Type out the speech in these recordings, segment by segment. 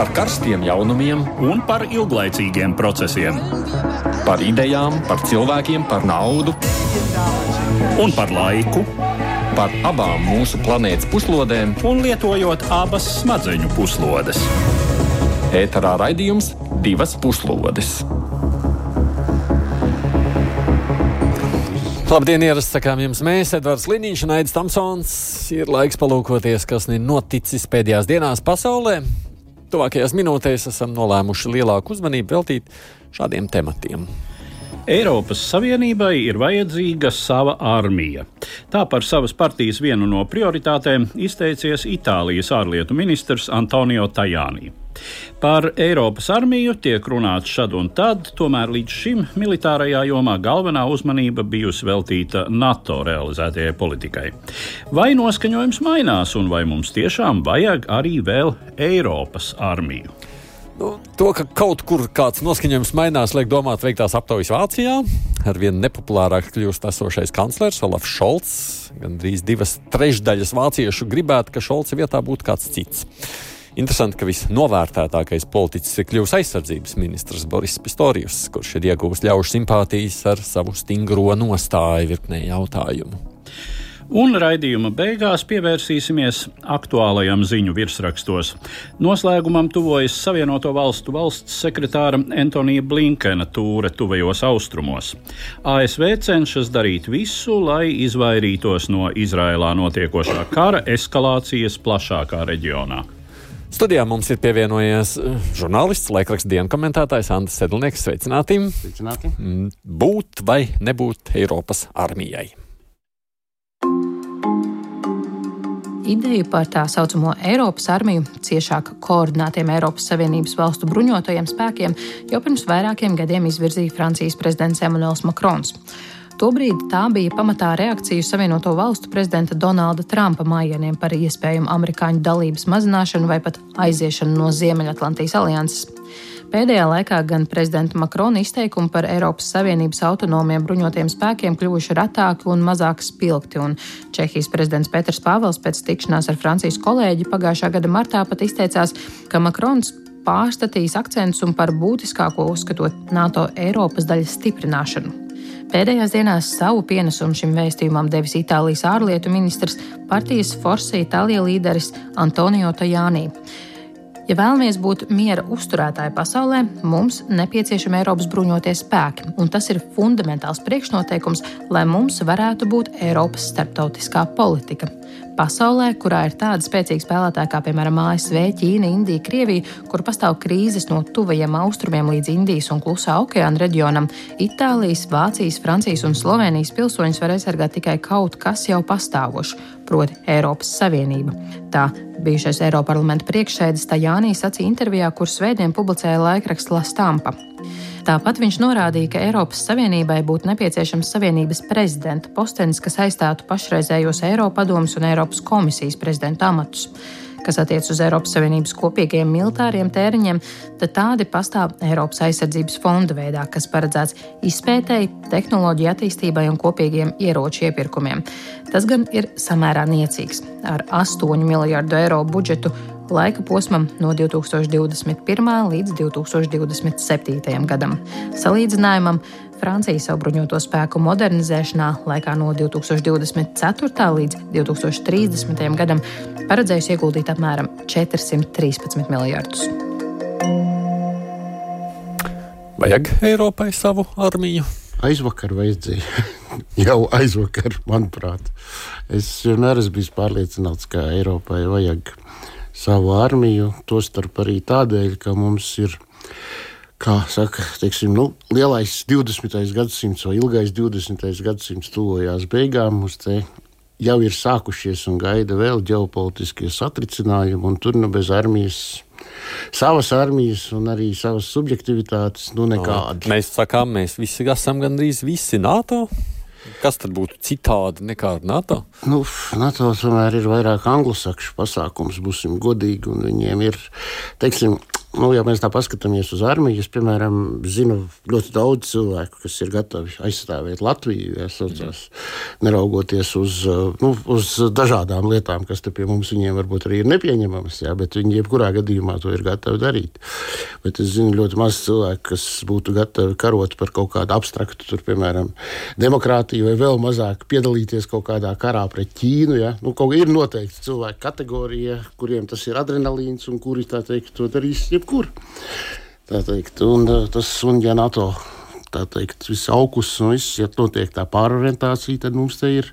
par karstiem jaunumiem un par ilglaicīgiem procesiem. Par idejām, par cilvēkiem, par naudu un par laiku. Par abām mūsu planētas puslodēm, un lietojot abas smadzeņu puslodes. Ēterā raidījums divas puslodes. Labdien, ierasts sakām jums mēs, Edvards Liniņš un Aidis Tamsons. Ir laiks palūkoties, kas ir noticis pēdējās dienās pasaulē. Tuvākajās minūtēs esam nolēmuši lielāku uzmanību veltīt šādiem tematiem. Eiropas Savienībai ir vajadzīga sava armija. Tā par savas partijas vienu no prioritātēm izteicies Itālijas ārlietu ministrs Antonio Tajāni. Par Eiropas armiju tiek runāts šad un tad, tomēr līdz šim militārajā jomā galvenā uzmanība bijusi veltīta NATO realizētajai politikai. Vai noskaņojums mainās, un vai mums tiešām vajag arī vēl Eiropas armiju? Nu, to, ka kaut kur kāds noskaņojums mainās, liek domāt, veiktās aptaujas Vācijā. Arvien nepopulārāk kļūst esošais kanclers Olafs Šolts. Gan drīz divas trešdaļas vāciešu gribētu, ka Šolca vietā būtu kāds cits. Interesanti, ka visnovērtētākais politiķis ir kļuvis aizsardzības ministrs Boris Pistorijus, kurš ir ieguvis ļaužu simpātijas ar savu stingro nostāju virknē jautājumu. Un raidījuma beigās pievērsīsimies aktuālajam ziņu virsrakstos. Noslēgumam tuvojas Savienoto Valstu valsts sekretāra Antonija Blinkena tūre tuvajos austrumos. ASV cenšas darīt visu, lai izvairītos no Izrēlā notiekošā kara eskalācijas plašākā reģionā. Studijā mums ir pievienojies eh, žurnālists, laikraksta dienas komentētājs Andris Sedlnieks. Sveicināti! Sveicināti. Mm, būt vai nebūt Eiropas armijai? Ideju par tā saucamo Eiropas armiju, ciešāk koordinētiem Eiropas Savienības valstu bruņotajiem spēkiem, jau pirms vairākiem gadiem izvirzīja Francijas prezidents Emmanuels Macrons. Tobrīd tā bija pamatā reakcija Savienoto Valstu prezidenta Donalda Trumpa mājieniem par iespējamu amerikāņu dalības mazināšanu vai pat aiziešanu no Ziemeļatlantijas alianses. Pēdējā laikā gan prezidenta Makrona izteikumi par Eiropas Savienības autonomiem bruņotiem spēkiem kļuvuši retāki un mazāk spilgti, un Čehijas prezidents Petrs Pāvels pēc tikšanās ar Francijas kolēģi pagājušā gada martā pat izteicās, ka Makrons pārstatīs akcentus un par būtiskāko uzskatot NATO Eiropas daļas stiprināšanu. Pēdējās dienās savu pienesumu šim vēstījumam devis Itālijas ārlietu ministrs, partijas Forza Itālija līderis Antonio Tajānī. Ja vēlamies būt miera uzturētāji pasaulē, mums nepieciešami Eiropas bruņotie spēki, un tas ir fundamentāls priekšnoteikums, lai mums varētu būt Eiropas starptautiskā politika pasaulē, kurā ir tādi spēcīgi spēlētāji kā piemēram ASV, Ķīna, Indija, Krievija, kur pastāv krīzes no tuvajiem austrumiem līdz Indijas un Klusā okeāna reģionam, Itālijas, Vācijas, Francijas un Slovenijas pilsoņus var aizsargāt tikai kaut kas jau pastāvošs, proti Eiropas Savienība. Tā bijušais Eiroparlamenta priekšsēdis Tajānī sacīja intervijā, kur svētdien publicēja laikraksts La Stampa. Tāpat viņš norādīja, ka Eiropas Savienībai būtu nepieciešams Savienības prezidenta postenis, kas aizstātu pašreizējos Eiropadomus un Eiropas komisijas prezidenta amatus. Kas attiec uz Eiropas Savienības kopīgiem militāriem tēriņiem, tad tādi pastāv Eiropas aizsardzības fonda veidā, kas paredzēts izpētēji, tehnoloģiju attīstībai un kopīgiem ieroču iepirkumiem. Tas gan ir samērā niecīgs ar 8 miljardu eiro budžetu laika posmam no 2021. līdz 2027. gadam. Salīdzinājumam Francija savu bruņoto spēku modernizēšanā laikā no 2024. līdz 2030. gadam paredzējusi ieguldīt apmēram 413 miljardus. Vajag Eiropai savu armiju? Aizvakar vajadzēja. Jau aizvakar, manuprāt. Es vienmēr esmu bijis pārliecināts, ka Eiropai vajag savu armiju, tostarp arī tādēļ, ka mums ir. Kā saka, teiksim, nu, lielais 20. gadsimts vai ilgais 20. gadsimts tuvojās beigām, mums te jau ir sākušies un gaida vēl ģeopolitiskie satricinājumi, un tur nu bez armijas savas armijas un arī savas subjektivitātes. Nu, nekādi. Mēs sakām, mēs visi esam gandrīz visi NATO. Kas tad būtu citādi nekā NATO? Nu, NATO tomēr ir vairāk anglosakšu pasākums, būsim godīgi, un viņiem ir, teiksim, nu, ja mēs tā paskatāmies uz armiju, es, piemēram, zinu ļoti daudz cilvēku, kas ir gatavi aizstāvēt Latviju, ja saucās, neraugoties uz, nu, uz dažādām lietām, kas pie mums viņiem varbūt arī ir nepieņemamas, ja, bet viņi jebkurā gadījumā to ir gatavi darīt. Bet es zinu ļoti maz cilvēku, kas būtu gatavi karot par kaut kādu abstraktu, tur, piemēram, demokrātiju vai vēl mazāk piedalīties kaut kādā karā pret Ķīnu. Ja. Nu, kaut ir noteikti cilvēku kategorija, kuriem tas ir adrenalīns un kuri teikt, to darīs jebkur. Teikt, un, tas, un ja NATO tā teikt, viss augus un viss, ja notiek tā pārorientācija, tad mums te ir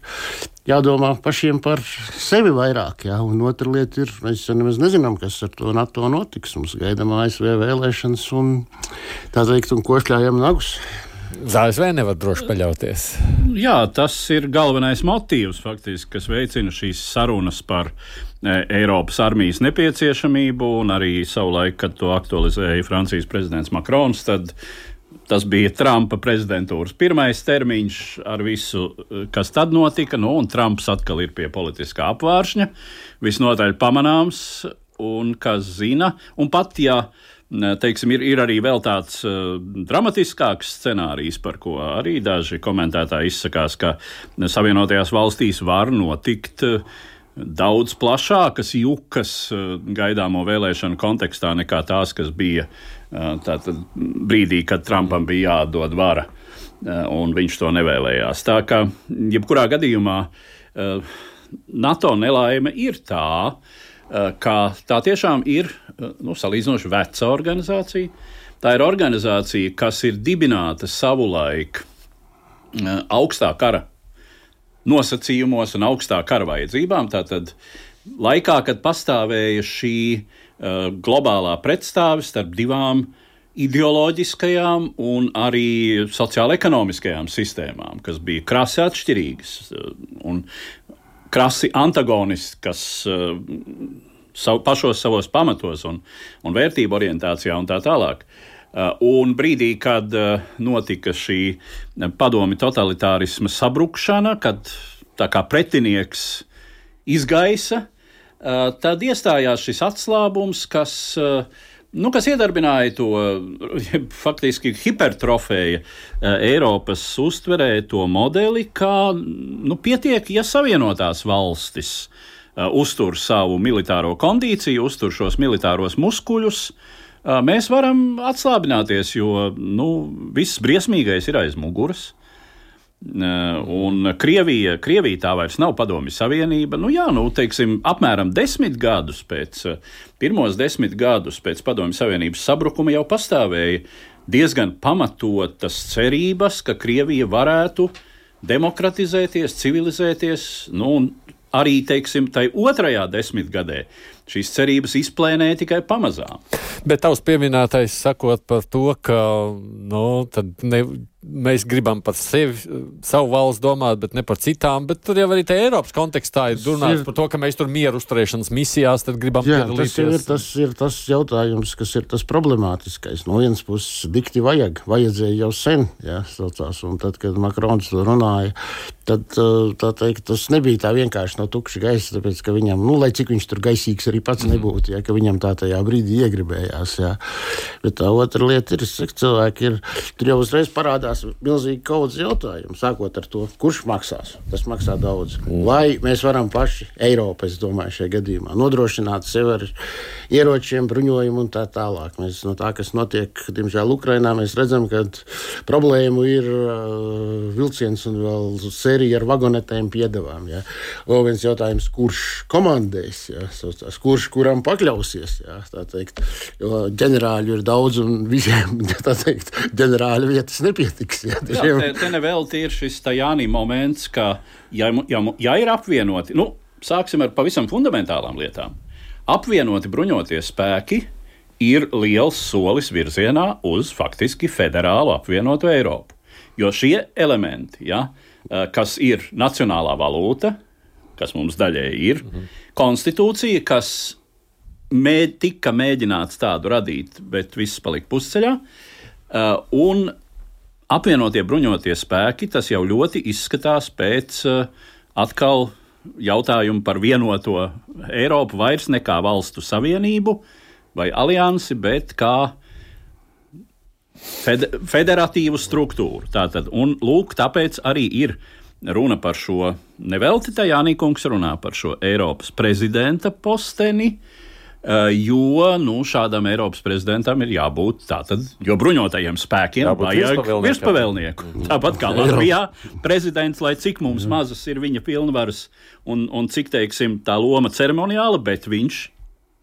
jādomā pašiem par sevi vairāk. Jā. Un otra lieta ir, mēs jau nemaz nezinām, kas ar to NATO notiks. Mums gaidām ASV vēlēšanas un tā teikt, un košļājam nagus. ZASV nevar droši paļauties. Jā, tas ir galvenais motīvs, faktiski, kas veicina šīs sarunas par Eiropas armijas nepieciešamību, un arī savulaik, kad to aktualizēja Francijas prezidents Makrons, tad Tas bija Trumpa prezidentūras pirmais termiņš ar visu, e, kas tad notika. Nu, un Trumps atkal ir pie politiskā apvāršņa. Visnotaļ pamanāms, un kas zina, un pat ja uh, Teiksim, ir, ir arī vēl tāds uh, dramatiskāks scenārijs, par ko arī daži komentētāji izsakās, ka Savienotajās valstīs var notikt uh, daudz plašākas jukas uh, gaidāmo vēlēšanu kontekstā nekā tās, kas bija uh, tātad, brīdī, kad Trumpam bija jādod vara, uh, un viņš to nevēlējās. Tā kā jebkurā gadījumā NATO nelaime ir tā, ka tā tiešām ir nu, salīdzinoši veca organizācija. Tā ir organizācija, kas ir dibināta savulaik eh, augstā kara nosacījumos un augstā kara vajadzībām. Tātad laikā, kad pastāvēja šī uh, globālā pretstāve starp divām ideoloģiskajām un arī sociālo-ekonomiskajām sistēmām, kas bija krasi atšķirīgas eh, un krasi antagoniskas. Uh, sav, pašos savos pamatos un, un vērtību orientācijā un tā tālāk. Uh, un brīdī, kad uh, notika šī padomi totalitārisma sabrukšana, kad tā kā pretinieks izgaisa, tad iestājās šis atslābums, kas, nu, kas iedarbināja to faktiski hipertrofēja Eiropas uztverē to modeli, kā nu, pietiek, ja savienotās valstis uztur savu militāro kondīciju, uztur šos militāros muskuļus, uh, mēs varam atslābināties, jo nu, viss briesmīgais ir aiz muguras. Un Krievija, Krievija tā vairs nav padomju savienība. Nu, jā, nu, teiksim, apmēram desmit gadus pēc, pirmos desmit gadus pēc padomju savienības sabrukuma jau pastāvēja diezgan pamatotas cerības, ka Krievija varētu demokratizēties, civilizēties, nu, un arī teiksim, tai otrajā desmitgadē šīs cerības izplēnēja tikai pamazām. Bet tavs pieminētais sakot par to, ka nu, ne, mēs gribam par sevi, savu valsts domāt, bet ne par citām. Bet tur jau arī tajā Eiropas kontekstā ir runāts par to, ka mēs tur mieru uzturēšanas misijās gribam jā, piedalīties. Tas ir, tas ir tas jautājums, kas ir tas problemātiskais. No vienas puses, dikti vajag, vajadzēja jau sen, jā, saucās, un tad, kad Makrons to runāja, tad tā teikt, tas nebija tā vienkārši no tukša gaisa, tāpēc, ka viņam, nu, lai cik viņš tur gaisīgs arī pats mm. nebūtu, ja, ka viņam tā tajā brīdī iegribējās. Jā. Bet tā otra lieta ir, ka cilvēki ir, tur jau uzreiz parādās radās milzīgi kaudzes jautājums, sākot ar to, kurš maksās. Tas maksā daudz. Vai mēs varam paši, Eiropa, es domāju, šajā gadījumā nodrošināt sev ar ieročiem, bruņojumu un tā tālāk. Mēs no tā, kas notiek, diemžēl, Ukrainā, mēs redzam, ka problēmu ir uh, vilciens un vēl sērija ar vagonetēm piedevām. Ja. Vēl viens jautājums, kurš komandēs, ja, saucās, kurš kuram pakļausies. Ja, jo ģenerāļu ir daudz un visiem teikt, ģenerāļu vietas nepietiek notiks. Jā, jā, te, te nevēl ir šis Tajānī moments, ka, ja, ja, ja ir apvienoti, nu, sāksim ar pavisam fundamentālām lietām. Apvienoti bruņoties spēki ir liels solis virzienā uz faktiski federālu apvienotu Eiropu. Jo šie elementi, ja, eh, kas ir nacionālā valūta, kas mums daļēji ir, -hmm. konstitūcija, kas mē, tika mēģināts tādu radīt, bet viss palika pusceļā, uh, un apvienotie bruņotie spēki, tas jau ļoti izskatās pēc uh, atkal jautājumu par vienoto Eiropu vairs nekā valstu savienību, vai aliansi, bet kā fed, federatīvu struktūru. Tātad, un lūk, tāpēc arī ir runa par šo, nevelti tajā Nīkungs runā par šo Eiropas prezidenta posteni. Uh, jo nu, šādam Eiropas prezidentam ir jābūt tātad, jo bruņotajiem spēkiem Jābūt vajag virspavēlnieku. Tāpat kā Latvijā, prezidents, lai cik mums mazas ir viņa pilnvaras un, un cik, teiksim, tā loma ceremoniāla, bet viņš,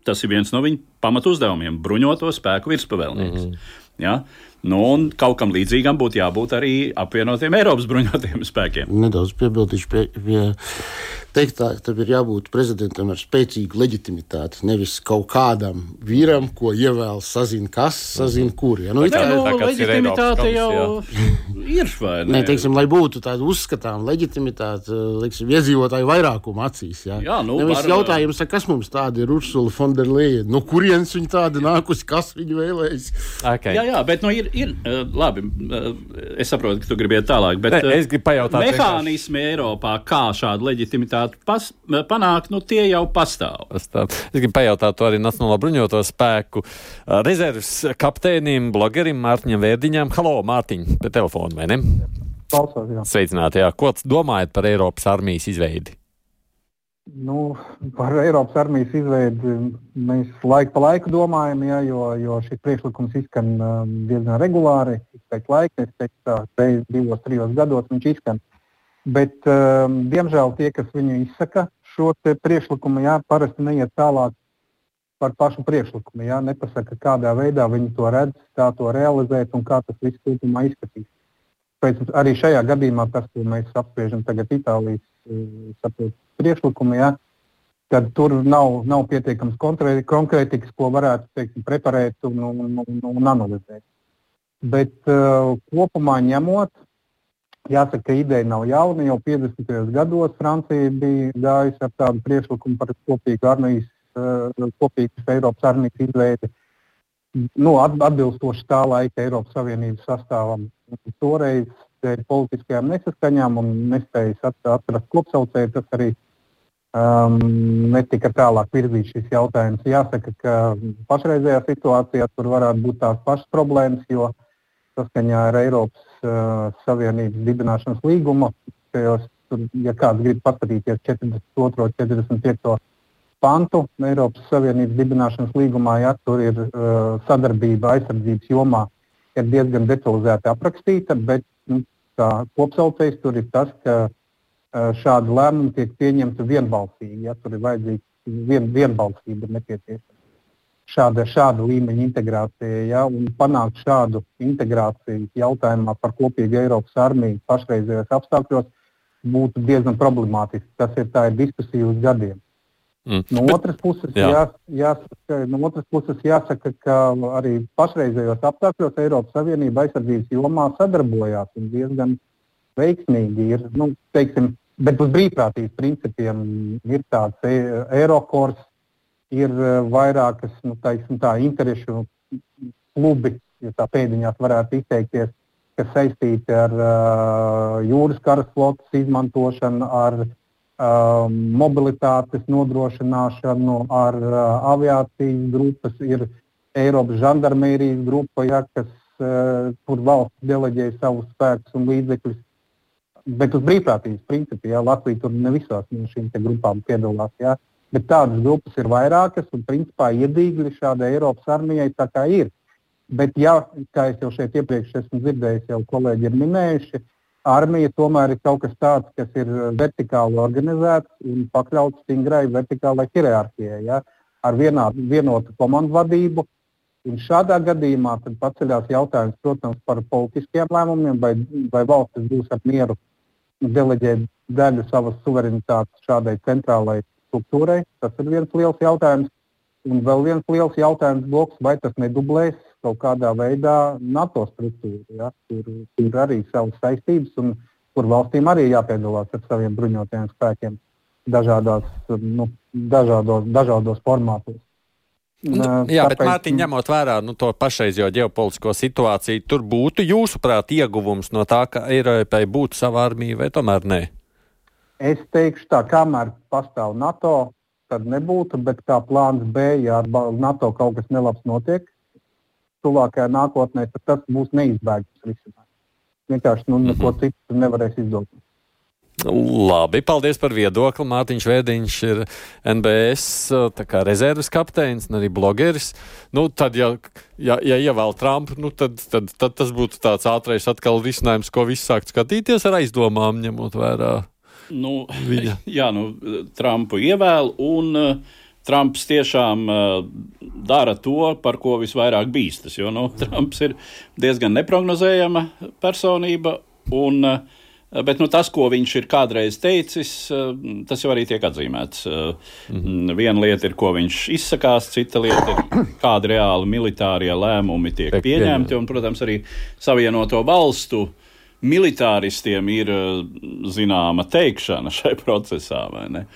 tas ir viens no viņa pamatuzdevumiem - bruņoto spēku virspavēlnieks. Mm -hmm. ja? Nu, un kaut kam līdzīgam būtu jābūt arī apvienotiem Eiropas bruņotajiem spēkiem. Nedaudz piebildīšu pie, pie teiktā, tam ir jābūt prezidentam ar spēcīgu leģitimitāti. Nevis kaut kādam vīram, ko ievēl, sazina kas, sazina kur. Ja? Nu, Nē, kā- nu, tā kāds ir leģitimitāte Eiropas jau ir, vai ne? Nē, teiksim, lai būtu tāda uzskatāma leģitimitāte, liksim, iedzīvotāju vairākuma acīs. Jā, Jā, nu, Nevis var- jautājums, kas mums tāda ir Ursula Fonderleja? No kurienes viņa tāda nākusi, kas viņu vēlējas? Okay. Jā, jā, bet nu, ir, ir uh, labi. Uh, es saprotu, ka tu gribi iet tālāk. Bet, Ne, es gribu pajautāt Mehānismi Eiropā, kā šādu leģitimitāti pas, panākt, nu, tie jau pastāv. pastāv. Es gribu pajautāt to arī Nacionālo bruņoto spēku rezerves kapteinim, blogerim Mārtiņam Vērdiņam. Halo, Mārtiņ, pie telefona, vai ne? Klausos, jā. Sveicināti, jā. Ko domājat par Eiropas armijas izveidi? Nu, par Eiropas armijas izveidi mēs laiku pa laiku domājam, jā, jo, jo šis priekšlikums izskan um, diezgan regulāri. Pēc laika, tā reizes divos, trijos gados viņš izskan. Bet, um, diemžēl, tie, kas viņu izsaka šo priekšlikumu, jā, parasti neiet tālāk par pašu priekšlikumu. Jā, nepasaka, kādā veidā viņi to redz, kā to realizēt un kā tas viss kopumā izskatīs. Pēc arī šajā gadījumā tas, ko mēs apspriežam tagad Itālijas eh, saprot, priekšlikumu, ja, tad tur nav, nav pietiekams konkrē- konkrētikas, ko varētu teiksim, preparēt un, un, un, un analizēt. Bet uh, kopumā ņemot, jāsaka, ka ideja nav jauna. Jau 50. gados Francija bija gājusi ar tādu priekšlikumu par kopīgu armijas, uh, kopīgas Eiropas armijas izveidi. Nu, at- atbilstoši tā laika Eiropas Savienības sastāvam. Toreiz dēļ politiskajām nesaskaņām un nespējas at- atrast kopsaucēju, tas arī um, netika tālāk virzīts šis jautājums. Jāsaka, ka pašreizējā situācijā tur varētu būt tās pašas problēmas, jo saskaņā ar Eiropas uh, Savienības dibināšanas līgumu, tajos, tur, ja kāds grib paskatīties 42. un 45. pantu Eiropas Savienības dibināšanas līgumā, ja tur ir uh, sadarbība aizsardzības jomā, ir diezgan detalizēti aprakstīta, bet nu, kopsaucējs tur ir tas, ka uh, šādi lēmumi tiek pieņemti vienbalsīgi. Ja, tur ir vajadzīga vien, vienbalsība nepieciešama. Šāda, šāda līmeņa integrācija, ja, un panākt šādu integrāciju jautājumā par kopīgu Eiropas armiju pašreizējos apstākļos būtu diezgan problemātiski. Tas ir, tā ir diskusija uz gadiem. Mm. No Bet- otras puses, jā. jā. Jā, jāsaka, no otras puses jāsaka, ka arī pašreizējos apstākļos Eiropas Savienība aizsardzības jomā sadarbojās un diezgan veiksmīgi ir. Nu, teiksim, bet uz brīvprātības principiem ir tāds e- Eirokors, ir eh, vairākas nu, teiksim, tā, interešu klubi, ja tā pēdiņās varētu izteikties, kas saistīti ar uh, jūras karasplotas izmantošanu, ar uh, mobilitātes nodrošināšanu, ar uh, aviācijas grupas, ir Eiropas žandarmērijas grupa, ja, kas, uh, kur valsts deleģē savus spēkus un līdzekļus. Bet uz brīvprātības principu, ja Latvija tur ne visās no šīm grupām piedalās. Ja. Bet tādas grupas ir vairākas, un principā iedīgļi šādai Eiropas armijai tā kā ir. Bet, ja, kā jau šeit iepriekš esmu dzirdējis, jau kolēģi ir minējuši, armija tomēr ir kaut kas tāds, kas ir vertikāli organizēts un pakļauts stingrai vertikālai hierarhijai, ja, ar vienā, vienotu komandu vadību. Un šādā gadījumā paceļās jautājums, protams, par politiskiem lēmumiem, vai, vai valstis būs ar mieru deleģēt daļu savas suverenitātes šādai centrālai struktūrai. Tas ir viens liels jautājums. Un vēl viens liels jautājums, bloks, vai tas nedublēs kaut kādā veidā NATO struktūru, ja? kur, kur arī savas saistības un kur valstīm arī jāpiedalās ar saviem bruņotajiem spēkiem dažādās, nu, dažādos, dažādos formātos. Nu, jā, bet Mārtiņ, ņemot vērā nu, to pašreizējo ģeopolitisko situāciju, tur būtu jūsuprāt ieguvums no tā, ka Eiropai būtu sava armija vai tomēr nē? Es teikšu, tā kamēr pastāv NATO, tad nebūtu, bet kā plāns B, ja ar NATO kaut kas nelabs notiek tuvākajā nākotnē, tad tas būs neizbēgams risinājums. Vienkārši nu, neko mm -hmm. citu nevarēs izdarīt. Labi, paldies par viedokli. Mārtiņš Vēdiņš ir NBS rezerves kapteinis un arī blogeris. Nu, tad, ja, ja, ja ievēl Trumpu, nu, tad, tad, tad tas būtu tāds ātrais atkal risinājums, ko viss sākt skatīties ar aizdomām, ņemot vērā. Nu, viņa. Jā, nu, Trumpu ievēl un uh, Trumps tiešām uh, dara to, par ko visvairāk bīstas. Jo nu, Trumps ir diezgan neparedzējama personība. Un, uh, Bet nu, tas, ko viņš ir kādreiz teicis, uh, tas jau arī tiek atzīmēts. Mm -hmm. Viena lieta ir, ko viņš izsakās, cita lieta ir, kādi reāli militārie lēmumi tiek pieņemti. Un, protams, arī Savienoto valstu militāristiem ir eh, zināma teikšana šai procesā, vai ne?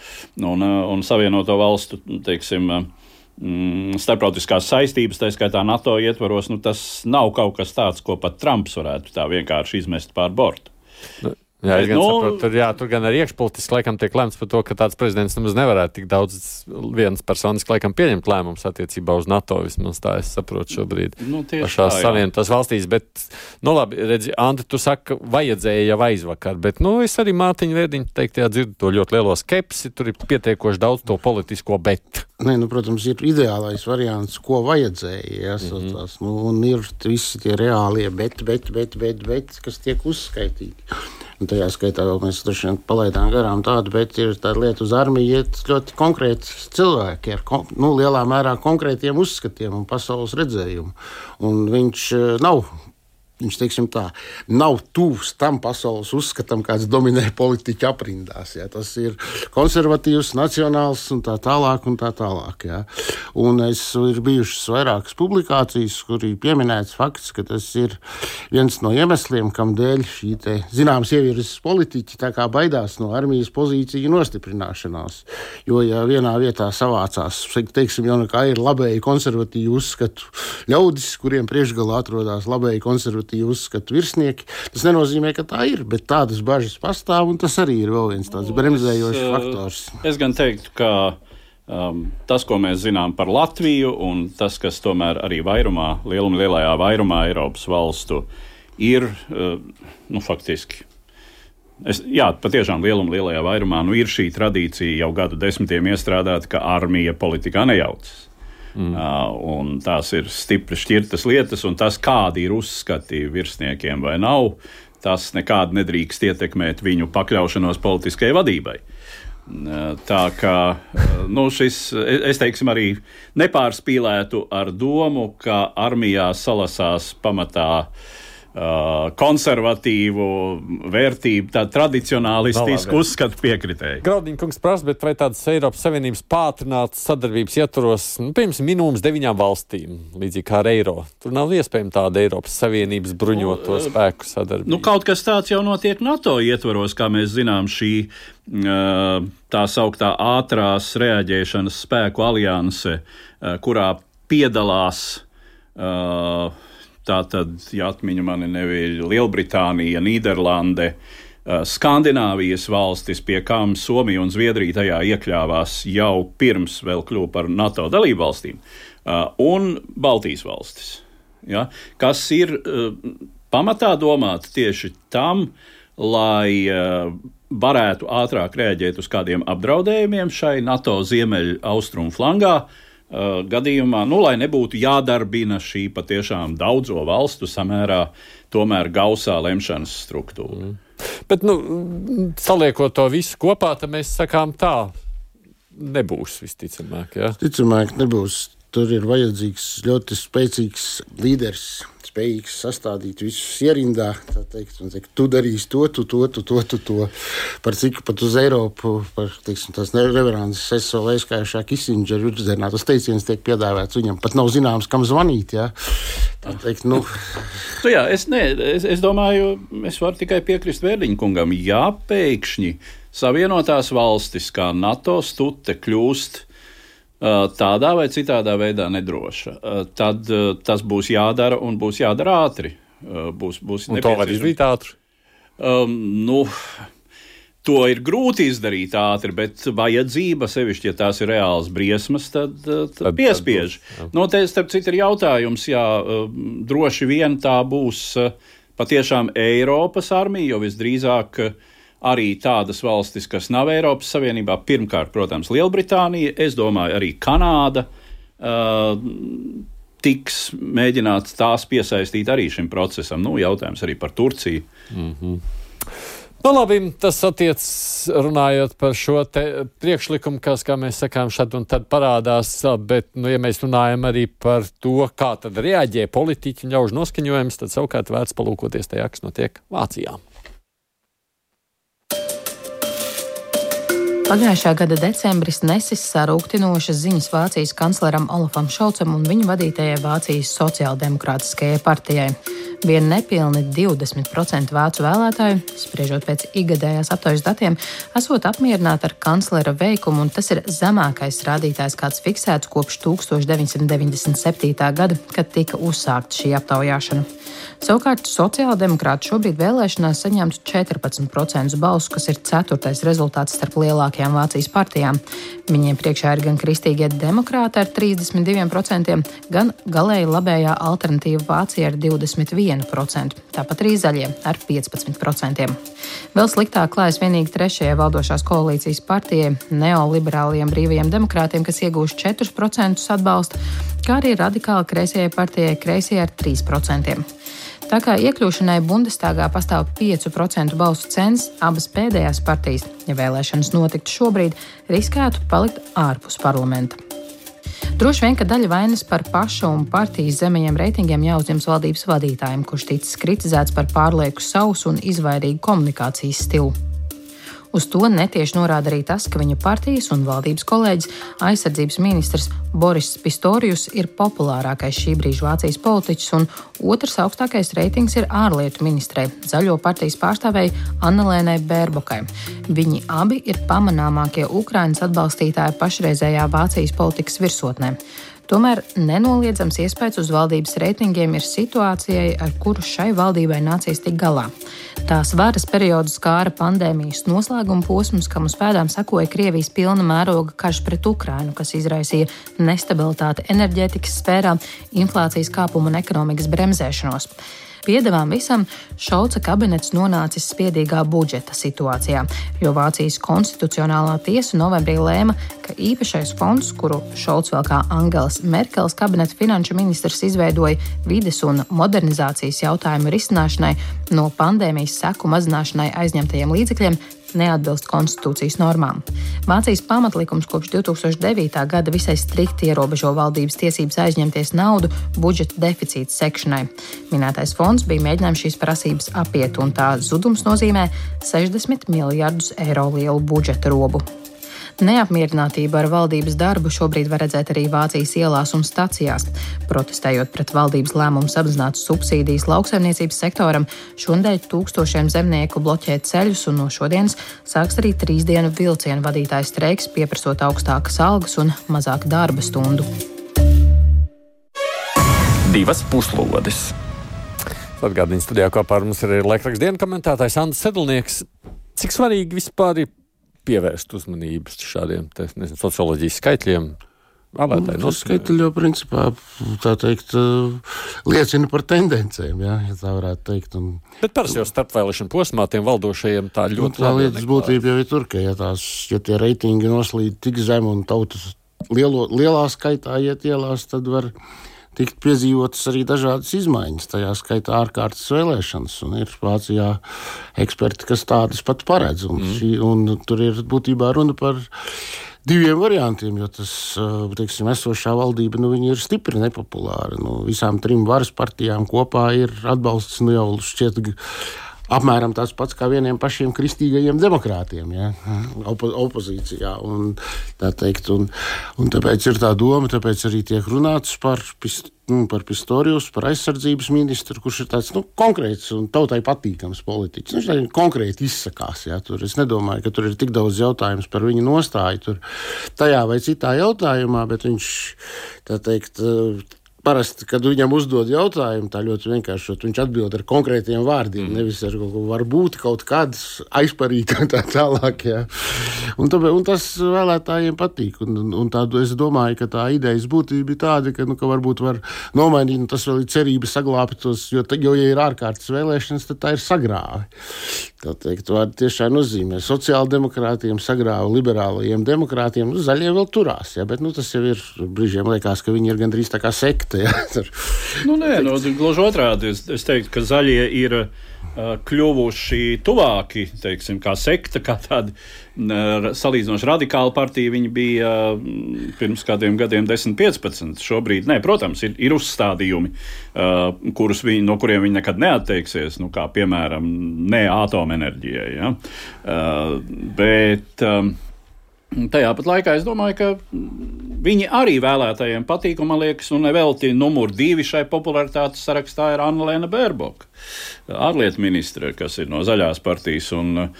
Un, eh, un Savienoto valstu, teiksim, mm, starptautiskās saistības, tā skaitā NATO ietvaros, nu, tas nav kaut kas tāds, ko pat Trumps varētu tā vienkārši izmest pār bortu. Jā, es gan nu, saprotu, tur, jā, tur gan arī iekšpolitiski laikam tiek lemts par to, ka tāds prezidents nemaz nevarētu tik daudz vienas personas laikam pieņemt lēmumus attiecībā uz NATO. Vismaz tā es saprotu šobrīd. Nu, pašās savienotās valstīs, bet, nu labi, redzi, Andi, tu saki, vajadzēja jau aizvakar, bet, nu, es arī Mātiņu Vērdiņu teiktajā dzirdu to ļoti lielo skepsi, tur ir pietiekoši daudz to politisko bet. Nē, nu, protams, ir ideālais variants, ko vajadzēja. Ja, mm -hmm. tās, nu, un ir visi tie reālie bet, bet, bet, bet, bet kas tiek uzskaitīti. Tajā skaitā vēl mēs palaidām garām tādu, bet ir tāda lieta uz armiju, iet ļoti konkrēti cilvēki ar nu, lielā mērā konkrētiem uzskatiem un pasaules redzējumu. Un viņš eh, nav Viņš tā, nav tuvs tam pasaules uzskatam, kāds dominē politiķu aprindās. Jā. Tas ir konservatīvs, nacionāls un tā tālāk. Un tā tālāk jā. un es, ir bijušas vairākas publikācijas, kur ir pieminēts fakts, ka tas ir viens no iemesliem, kam dēļ šī te, zināms ievirzes politiķi baidās no armijas pozīciju nostiprināšanās. Jo, ja vienā vietā savācās, teiksim, jau kā ir labēji konservatīvi uzskatu ļaudis, kuriem priekšgalā atrodas labēji konservatīvi konservatīvu uzskatu virsnieki. Tas nenozīmē, ka tā ir, bet tādas bažas pastāv, un tas arī ir vēl viens tāds bremzējošs es, faktors. Es gan teiktu, ka um, tas, ko mēs zinām par Latviju, un tas, kas tomēr arī vairumā, lielumā, lielajā vairumā Eiropas valstu ir, uh, nu, faktiski. Es, jā, patiešām lielumā, lielajā vairumā nu, ir šī tradīcija jau gadu desmitiem iestrādāta, ka armija politikā nejaucas. Mm. Uh, tās ir stipri šķirtas lietas, un tas, kādi ir uzskati virsniekiem vai nav, tas nekādi nedrīkst ietekmēt viņu pakļaušanos politiskajai vadībai. Uh, tā kā nu, šis, es teiksim, arī nepārspīlētu ar domu, ka armijā salasās pamatā Uh, konservatīvu vērtību, tādu tradicionālistisku uzskatu piekritēju. Graudiņa kungs prasa, bet vai tādas Eiropas Savienības pātrinātas sadarbības ietvaros, nu, piemēram, minimums deviņām valstīm, līdzīgi kā ar eiro, tur nav iespējama tāda Eiropas Savienības bruņoto nu, spēku sadarbība? Nu, kaut kas tāds jau notiek NATO ietvaros, kā mēs zinām, šī uh, tā sauktā ātrās reaģēšanas spēku alianse, uh, kurā piedalās uh, Tā tad, ja atmiņa mani neviļ, Lielbritānija, Nīderlande, Skandināvijas valstis, pie kam Somija un Zviedrija tajā iekļāvās jau pirms vēl kļuva par NATO dalību valstīm, un Baltijas valstis, ja, kas ir pamatā domāti tieši tam, lai varētu ātrāk rēģēt uz kādiem apdraudējumiem šai NATO ziemeļu austrumu flangā, Uh, gadījumā, nu, lai nebūtu jādarbina šī patiešām daudzo valstu samērā tomēr gausā lemšanas struktūra. Mm. Bet, nu, saliekot to visu kopā, tad mēs sakām tā, nebūs visticamāk. Ja? Ticamāk, nebūs. Tur ir vajadzīgs ļoti spēcīgs līderis spējīgs sastādīt visus ierindā. Teikt, teikt, tu darīsi to, tu to, tu to, tu to. Par cik pat uz Eiropu, par teiksim, tās reverances SOL skaišā Kisindžera virzienā tas teiciens tiek piedāvāts. Viņam pat nav zināms, kam zvanīt. Ja? Tā teikt, nu. nu jā, es, ne, es, es domāju, es varu tikai piekrist Vērdiņa kungam. Jā, pēkšņi Savienotās valstis kā NATO stute kļūst tādā vai citādā veidā nedroša, tad tas būs jādara un būs jādara ātri. Būs, būs to var izdarīt ātri? Um, nu, To ir grūti izdarīt ātri, bet vajadzība, sevišķi, ja tās ir reāls briesmas, tad, tad, tad piespiež. No te, starp citu, ir jautājums, jā, droši vien tā būs patiešām Eiropas armija, jo visdrīzāk arī tādas valstis, kas nav Eiropas Savienībā, pirmkārt, protams, Lielbritānija, es domāju, arī Kanāda. Uh, tiks mēģināts tās piesaistīt arī šim procesam. Nu, jautājums arī par Turciju. Mm -hmm. Nu, labi, tas attiecas runājot par šo priekšlikumu, kas, kā mēs sakām, šad un tad parādās. Bet, nu, ja mēs runājam arī par to, kā tad reaģē politiķi un ļaužu noskaņojums, tad savukārt vērts palūkoties tajā, kas notiek Vācijā. Pagājušā gada decembris nesis sarūktinošas ziņas Vācijas kancleram Olafam Šolcam un viņa vadītajai Vācijas sociāldemokrātiskajai partijai. Vien nepilni 20% vācu vēlētāju, spriežot pēc ikgadējās aptaujas datiem, esot apmierināti ar kanclera veikumu, un tas ir zemākais rādītājs, kāds fiksēts kopš 1997. gada, kad tika uzsākta šī aptaujāšana. Savukārt sociāldemokrāti šobrīd vēlēšanās saņemtu 14% balsu, kas ir ceturtais rezultāts starp lielākajām Vācijas partijām. Viņiem priekšā ir gan kristīgie demokrāti ar 32%, gan galēji labējā alternatīva Vācija ar 21%, tāpat arī zaļie ar 15%. Vēl sliktāk klājas vienīgi trešajai valdošās koalīcijas partijai, neoliberāliem brīvajiem demokrātiem, kas iegūst 4% atbalstu, kā arī radikāli kreisajai partijai kreisajai ar 3%. Tā kā iekļūšanai Bundestagā pastāv 5% balsu cens, abas pēdējās partijas, ja vēlēšanas notiktu šobrīd, riskētu palikt ārpus parlamenta. Droši vien, ka daļa vainas par pašu un partijas zemajiem reitingiem jāuzņems valdības vadītājiem, kurš ticis kritizēts par pārlieku sausu un izvairīgu komunikācijas stilu. Uz to netieši norāda arī tas, ka viņa partijas un valdības kolēģis, aizsardzības ministrs Boris Pistorijus, ir populārākais šī brīža Vācijas politiķis, un otrs augstākais reitings ir ārlietu ministrei, zaļo partijas pārstāvēji Annelēnai Bērbokai. Viņi abi ir pamanāmākie Ukrainas atbalstītāji pašreizējā Vācijas politikas virsotnē. Tomēr nenoliedzams iespējas uz valdības reitingiem ir situācijai, ar kuru šai valdībai nācies tik galā. Tās varas periodu skāra pandēmijas noslēguma posms, kam uz pēdām sekoja Krievijas pilna mēroga karš pret Ukrainu, kas izraisīja nestabilitāti enerģētikas sfērā, inflācijas kāpumu un ekonomikas bremzēšanos. Piedevām visam Šauca kabinets nonācis spiedīgā budžeta situācijā, jo Vācijas konstitucionālā tiesa novembrī lēma, ka īpašais fonds, kuru Šauts vēl kā Angelas Merkels kabineta finanšu ministrs izveidoja vides un modernizācijas jautājumu risināšanai no pandēmijas seku mazināšanai aizņemtajiem līdzekļiem, neatbilst konstitūcijas normām. Vācijas pamatlikums kopš 2009. gada visai strikti ierobežo valdības tiesības aizņemties naudu budžeta deficīta sekšanai. Minētais fonds bija mēģinājums šīs prasības apiet, un tā zudums nozīmē 60 miljardus eiro lielu budžeta robu. Neapmierinātību ar valdības darbu šobrīd var redzēt arī Vācijas ielās un stacijās. Protestējot pret valdības lēmumu samazināt subsīdijas lauksaimniecības sektoram, šodien tūkstošiem zemnieku bloķē ceļus, un no šodienas sāks arī trīs dienu vilcienu vadītājs streiks, pieprasot augstākas algas un mazāk darba stundu. Divas puslodes! Atgādījums studijā kopā ar mums ir laikraksta dienas komentētājs Andris Sedlnieks. Cik svarīgi vispār ir pievērst uzmanību šādiem te, nezinu, socioloģijas skaitļiem. Vēlētāji nu, skaitļi jau principā tā teikt, liecina par tendencēm, jā, ja tā varētu teikt. Un, Bet parasti jau starpvēlēšana posmā tiem valdošajiem tā ļoti. Nu, tā lietas būtība jau ir tur, ka ja, tās, ja tie reitingi noslīd tik zem un tautas lielo, lielā skaitā iet ielās, tad var tikt piedzīvotas arī dažādas izmaiņas, tajā skaitā ārkārtas vēlēšanas. Ir Vācijā eksperti, kas tādas pat paredz. Un, mm. šī, un tur ir būtībā runa par diviem variantiem, jo tas, teiksim, esošā valdība nu, ir stipri nepopulāra. Nu, visām trim varas partijām kopā ir atbalsts nu, jau šķiet apmēram tāds pats kā vieniem pašiem kristīgajiem demokrātiem, ja, opo, opozīcijā. Un, tā teikt, un, un tāpēc ir tā doma, tāpēc arī tiek runāts par, nu, par Pistorijus, par aizsardzības ministru, kurš ir tāds nu, konkrēts un tautai patīkams politiķis. Viņš arī konkrēti izsakās. Ja, tur. Es nedomāju, ka tur ir tik daudz jautājumu par viņa nostāju tur, tajā vai citā jautājumā, bet viņš teikt parasti, kad viņam uzdod jautājumu, tā ļoti vienkārši viņš atbild ar konkrētiem vārdiem, mm. nevis ar kaut ko varbūt kaut kādas aizparīt un tā tālāk. Jā. Un, tāpēc, un tas vēlētājiem patīk. Un, un, un tā, es domāju, ka tā idejas būtība ir tāda, ka, nu, ka varbūt var nomainīt, un tas vēl ir cerība saglābt tos, jo, jo, ja ir ārkārtas vēlēšanas, tad tā ir sagrāve. Tā teikt, var tiešām nozīmē sociāldemokrātiem, sagrāva liberālajiem demokrātiem, nu, zaļie vēl turās, jā, bet nu, tas jau ir brīžiem liekas, ka viņi ir gandrīz tā kā sekta. Jā, nu, nē, no, gluži otrādi, es, es teiktu, ka zaļie ir kļuvuši tuvāki, teiksim, kā sekta, kā tāda salīdzinoši radikāla partija. Viņi bija pirms kādiem gadiem 10, 15. Šobrīd, nē, protams, ir, ir uzstādījumi, kurus viņi, no kuriem viņi nekad neatteiksies, nu, kā piemēram, ne atomenerģijai. Ja? Bet Tajā pat laikā es domāju, ka viņi arī vēlētājiem patīk, un man liekas, un nevelti numur divi šai popularitātes sarakstā ir Anna-Lēna Bērboka, ārlietu ministre, kas ir no zaļās partijas. Un,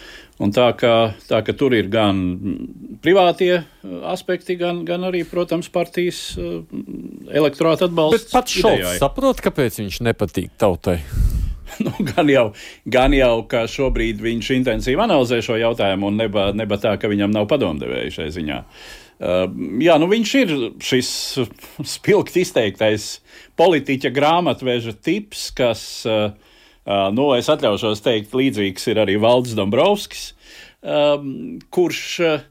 un tā, ka, tā ka tur ir gan privātie aspekti, gan, gan arī, protams, partijas elektorāta atbalsts. Bet pats Šalts saprot, kāpēc viņš nepatīk tautai. nu, gan, jau, gan jau, ka šobrīd viņš intensīvi analizē šo jautājumu, un neba, neba tā, ka viņam nav padomdevēja šai ziņā. Uh, jā, nu viņš ir šis spilgti izteiktais politiķa grāmatveža tips, kas, uh, uh, nu, es atļaušos teikt, līdzīgs ir arī Valdis Dombrovskis, uh, kurš. Uh,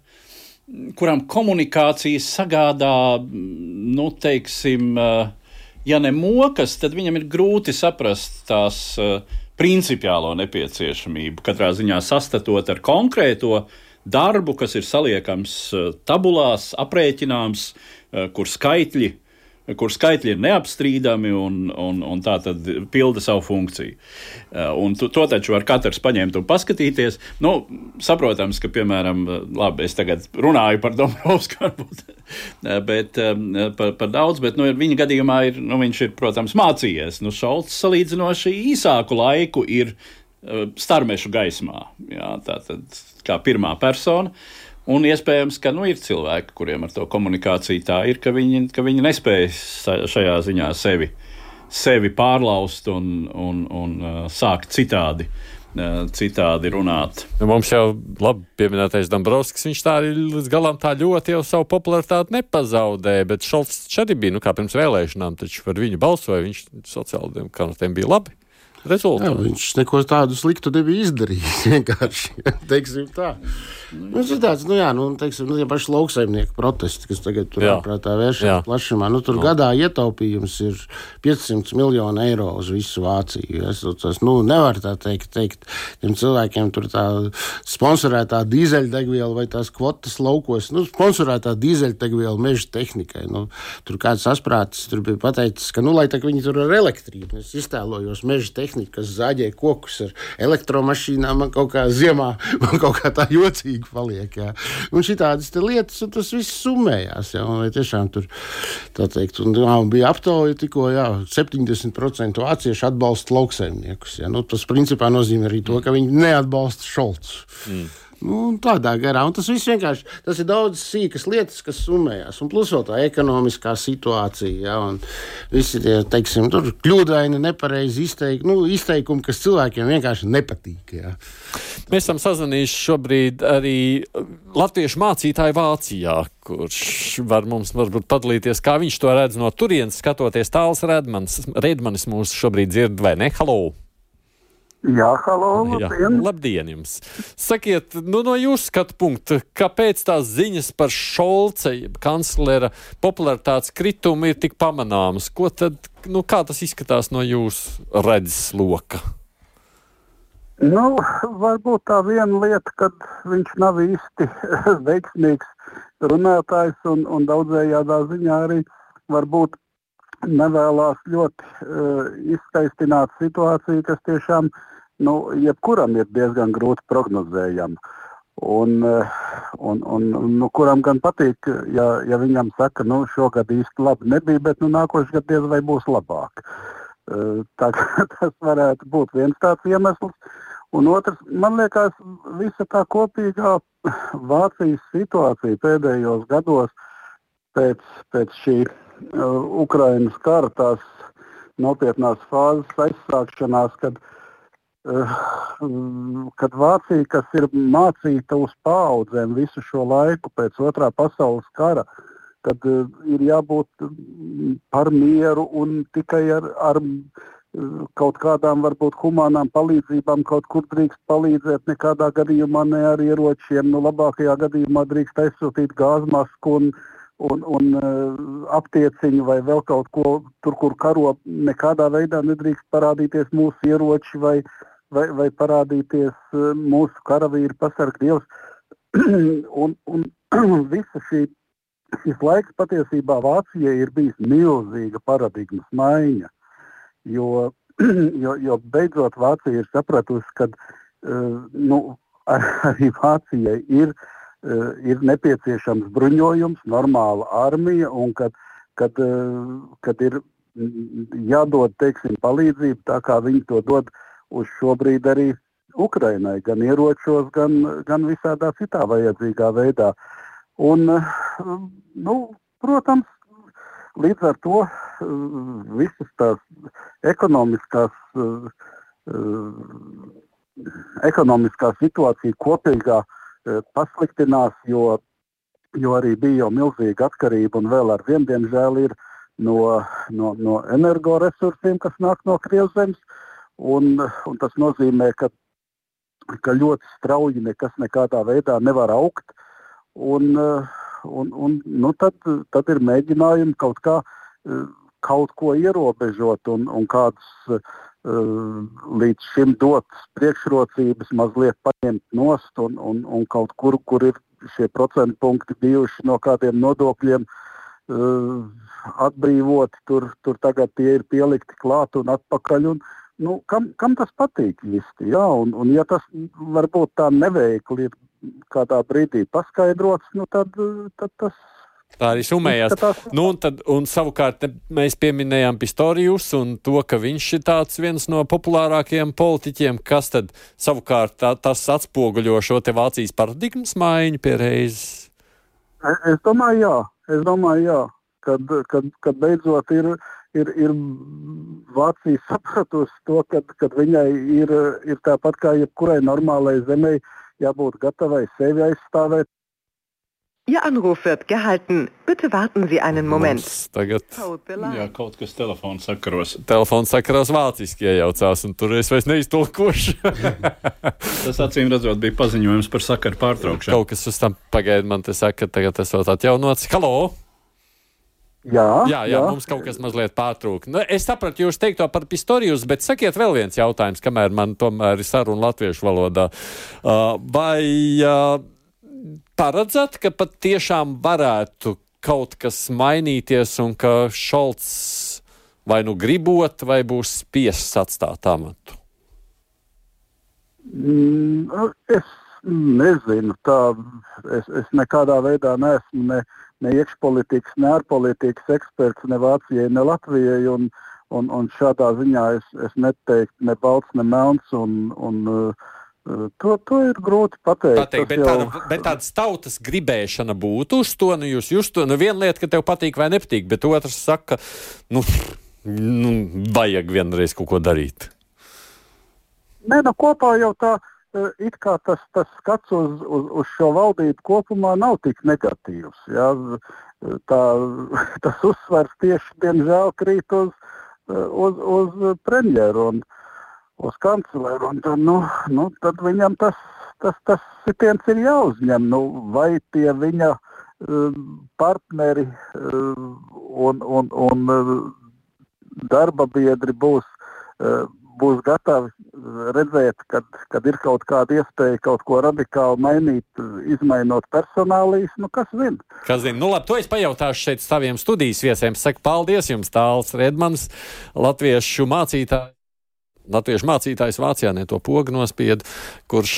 kuram komunikācija sagādā, nu, teiksim, uh, ja ne mokas, tad viņam ir grūti saprast tās uh, principiālo nepieciešamību. Katrā ziņā sastatot ar konkrēto darbu, kas ir saliekams uh, tabulās, aprēķināms, uh, kur skaitļi kur skaitļi ir neapstrīdami un, un, un tā tad pilda savu funkciju. Uh, un to, to taču var katrs paņemt un paskatīties. Nu, saprotams, ka, piemēram, labi, es tagad runāju par Dombrovsku, varbūt, uh, bet, um, par, par daudz, bet nu, viņa gadījumā ir, nu, viņš ir, protams, mācījies. Nu, Šalts salīdzinoši īsāku laiku ir uh, starmešu gaismā, jā, tā tad kā pirmā persona. Un iespējams, ka nu, ir cilvēki, kuriem ar to komunikāciju tā ir, ka viņi, ka viņi nespēj šajā ziņā sevi, sevi pārlaust un, un, un uh, sākt citādi. Uh, citādi runāt. Nu, mums jau labi pieminētais Dombrovskis, viņš tā arī līdz galam tā ļoti jau savu popularitāti nepazaudēja, bet Šalts bija, nu kā pirms vēlēšanām, taču par viņu balsoja, viņš sociāldemokrātiem bija labi rezultātu. Jā, viņš neko tādu sliktu nebija izdarījis. Vienkārši teiksim tā. Nu, tas ir tāds, nu, jā, nu, teiksim, nu, ja paši lauksaimnieku protesti, kas tagad tur ārprātā vēršas plašumā. Nu, tur no. gadā ietaupījums ir 500 miljonu eiro uz visu Vāciju. Es, tas, nu, nevar tā teikt, teikt tiem cilvēkiem tur tā sponsorētā dīzeļdegviela vai tās kvotas laukos, nu, sponsorētā dīzeļdegviela meža tehnikai. Nu, tur kāds asprātis tur bija pateicis, ka, nu, lai tā viņi tur ar elektrību, es iztēlojos meža tehniku, kas zāģē kokus ar elektromašīnām, man kaut kā ziemā, man kaut kā tā jocīgi paliek. Jā. Un šitādas lietas, un tas viss summējās. Jā, un, tiešām tur teikt, un, jā, bija aptauja tikko, jā, 70% vāciešu atbalsta lauksaimniekus. Jā. Nu, tas principā nozīmē arī to, ka viņi neatbalsta Šolcu. Mm. Nu, tādā garā. Un tas viss vienkārši tas ir daudz sīkas lietas, kas summējas. Un plus vēl tā ekonomiskā situācija. Ja, un visi tie teiksim, kļūdaini, nepareizi izteikumi, nu, izteikumi, kas cilvēkiem vienkārši nepatīk. Ja. Mēs esam sazvanījuši šobrīd arī latviešu mācītāju Vācijā, kurš var mums varbūt padalīties, kā viņš to redz no turienes, skatoties tāls Redmanis. Redmanis mūs šobrīd dzird vai ne? Halo! Jā, halo, labdien. Jā, labdien jums! Sakiet, nu, no jūsu skatu punkta, kāpēc tās ziņas par Šolce, kanclera popularitātes kritumu ir tik pamanāmas? Ko tad, nu, kā tas izskatās no jūsu redzes loka? Nu, varbūt tā viena lieta, ka viņš nav īsti veiksmīgs runātājs un, un daudzējādā ziņā arī varbūt nevēlas ļoti uh, izskaistināt situāciju, kas tiešām nu, jebkuram ir diezgan grūti prognozējama. Un, uh, un, un, nu, kuram gan patīk, ja, ja viņam saka, ka nu, šogad īsti labi nebija, bet nu, nākošais gads diez vai būs labāk. Uh, tā, tas varētu būt viens tāds iemesls. Un otrs, man liekas, visa tā kopīgā Vācijas situācija pēdējos gados pēc, pēc šī Ukrainas kara tās nopietnās fāzes aizsākšanās, kad, uh, kad Vācija, kas ir mācīta uz paudzēm visu šo laiku pēc otrā pasaules kara, kad uh, ir jābūt par mieru un tikai ar, ar kaut kādām varbūt humānām palīdzībām kaut kur drīkst palīdzēt, nekādā gadījumā ne ar ieročiem. Nu, labākajā gadījumā drīkst aizsūtīt gāzmasku un, un, un uh, aptieciņu vai vēl kaut ko tur, kur karo. Nekādā veidā nedrīkst parādīties mūsu ieroči vai, vai, vai parādīties uh, mūsu karavīri pasargdievs. un, un visa šī, šis laiks patiesībā Vācijai ir bijis milzīga paradigmas maiņa. Jo, jo, jo beidzot Vācija ir sapratusi, ka uh, nu, ar, arī Vācijai ir, uh, ir nepieciešams bruņojums, normāla armija, un kad, kad, uh, kad ir jādod teiksim, palīdzību, tā kā viņi to dod uz šo brīdi arī Ukrainai, gan ieročos, gan, gan visādā citā vajadzīgā veidā. Un, nu, protams, Līdz ar to uh, visas tās ekonomiskās, uh, uh, ekonomiskā situācija kopīgā pasliktinās, jo, jo arī bija jau milzīga atkarība un vēl ar vienu, diemžēl, ir no, no, no energoresursiem, kas nāk no Krievzemes. Un, un tas nozīmē, ka, ka ļoti strauji nekas nekādā veidā nevar augt. Un, uh, Un, un, nu tad, tad ir mēģinājumi kaut, kā, eh, kaut ko ierobežot un, un kādas uh, līdz šim dotas priekšrocības mazliet paņemt nost un, un, un kaut kur, kur ir šie procentu punkti bijuši no kādiem nodokļiem uh, atbrīvoti, tur, tur tagad tie ir pielikti klāt un atpakaļ. Un, nu, kam, kam tas patīk īsti? Jā, un, un ja tas varbūt tā neveikli ir kādā brīdī paskaidrots, nu tad, tad tas Tā arī summējās. Nu, un, tad, un savukārt mēs pieminējām Pistorijus un to, ka viņš ir tāds viens no populārākajiem politiķiem, kas tad savukārt tā, tas atspoguļo šo te Vācijas paradigmas maiņu pie reizes. Es, es domāju, jā. Es domāju, jā. Kad, kad, kad beidzot ir, ir, ir Vācija sapratusi to, ka viņai ir, ir tāpat kā jebkurai normālai zemei jābūt gatavai sevi aizstāvēt. Ihr Anruf wird gehalten. Bitte warten Sie einen Moment. Mums tagad Jā, kaut kas telefona sakaros. telefons sakarās vāciski iejaucās, un tur es vairs neiztulkošu. Tas acīm redzot bija paziņojums par sakaru pārtraukšanu. Kaut kas uz tam pagaida man te saka, ka tagad esot atjaunots. Halo! Jā, Jā, jā, mums kaut kas mazliet pārtrūka. Nu, es sapratu jūs teikto par pistorijus, bet sakiet vēl viens jautājums, kamēr man tomēr ir saruna latviešu valodā. Uh, vai uh, paredzat, ka pat tiešām varētu kaut kas mainīties un ka Šalts vai nu gribot, vai būs spiests atstāt amatu? Mm, es nezinu, tā es, es nekādā veidā neesmu ne, ne iekšpolitikas, ne ārpolitikas eksperts ne Vācijai, ne Latvijai. Un, un, un šādā ziņā es, es neteiktu ne balts, ne melns. Un, un, uh, to, to ir grūti pateikt. pateikt bet, jau... tāda, bet tādas tautas gribēšana būtu uz to, nu jūs just to. Nu, viena lieta, ka tev patīk vai nepatīk, bet otrs saka, nu, nu vajag vienreiz kaut ko darīt. Nē, nu kopā jau tā it kā tas, tas skats uz, uz, uz šo valdību kopumā nav tik negatīvs. Ja? Tā, tas uzsvers tieši, diemžēl, krīt uz, uz, uz premjeru un uz kancleru. Tad, nu, nu, tad viņam tas, tas, tas sitiens ir jāuzņem. Nu, vai tie viņa partneri un, un, un darba biedri būs būs gatavi redzēt, kad, kad ir kaut kāda iespēja kaut ko radikāli mainīt, izmainot personālīs. Nu, kas zina? Kas zina? Nu, labi, to es pajautāšu šeit saviem studijas viesiem. Saku paldies jums, Tāls Redmans, latviešu mācītājs. Latviešu mācītājs Vācijā ne to pogu nospied, kurš,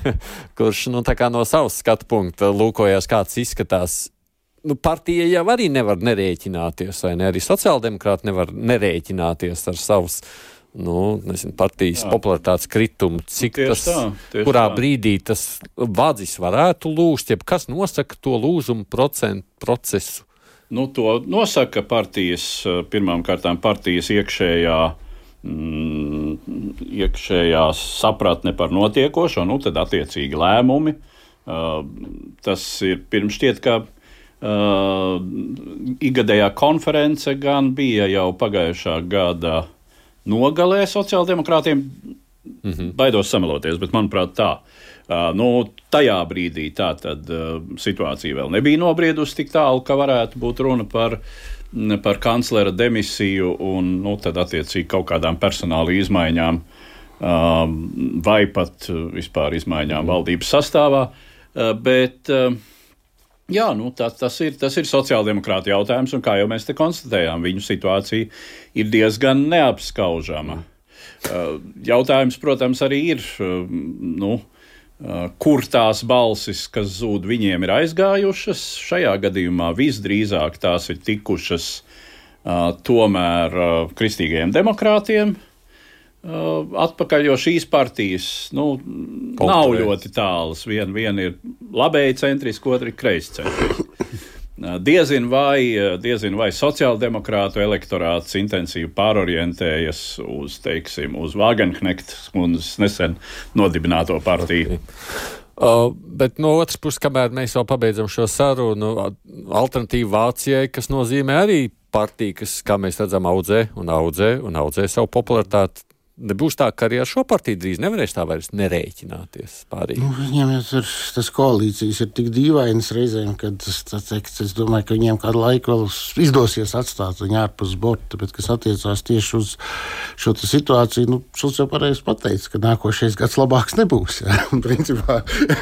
kurš nu, no savas skatu punkta lūkojās, kāds izskatās nu, partija jau arī nevar nerēķināties, vai ne? Arī sociāldemokrāti nevar nerēķināties ar savus nu, nezinu, partijas Jā. popularitātes kritumu, cik tieši tas, tā, kurā tā. brīdī tas vadzis varētu lūst, jeb kas nosaka to lūzumu procentu procesu Nu, to nosaka partijas, pirmām kārtām partijas iekšējā, mm, iekšējā sapratne par notiekošo, nu, tad attiecīgi lēmumi. Uh, tas ir pirms šķiet, ka uh, ikgadējā konference gan bija jau pagājušā gada nogalē sociāldemokrātiem. Mm -hmm. Baidos sameloties, bet manuprāt tā. Uh, nu, tajā brīdī tā tad, uh, situācija vēl nebija nobriedusi tik tālu, ka varētu būt runa par, par kanclera demisiju un nu, tad, attiecīgi kaut kādām personāla izmaiņām uh, vai pat vispār izmaiņām valdības sastāvā. Uh, bet, uh, Jā, nu, tas, tas, ir, tas ir sociāldemokrāta jautājums, un kā jau mēs te konstatējām, viņu situācija ir diezgan neapskaužama. Uh, jautājums, protams, arī ir, uh, nu, uh, kur tās balsis, kas zūd, viņiem ir aizgājušas. Šajā gadījumā visdrīzāk tās ir tikušas tomēr kristīgajiem demokrātiem, atpakaļ, jo šīs partijas nu, Poltuvē. nav ļoti tālas. Viena vien ir labēji centriska, otra ir kreisi centriska. Uh, diezin vai, diezin vai sociāldemokrātu elektorāts intensīvi pārorientējas uz, teiksim, uz Wagenknecht kundzes nesen nodibināto partiju. Uh, bet no otras puses, kamēr mēs vēl pabeidzam šo sarunu, alternatīva Vācijai, kas nozīmē arī partija, kas, kā mēs redzam, audzē un audzē un audzē savu popularitāti, nebūs tā, ka arī ar šo partiju drīz nevarēs tā vairs nerēķināties. Nu, viņiem ir tas koalīcijas ir tik dīvainas reizēm, ka tas, tas, es domāju, ka viņiem kādu laiku vēl izdosies atstāt viņu ārpus borta, bet kas attiecās tieši uz šo situāciju, nu, Šulcs jau pareizi pateica, ka nākošais gads labāks nebūs. Ja? Un, principā,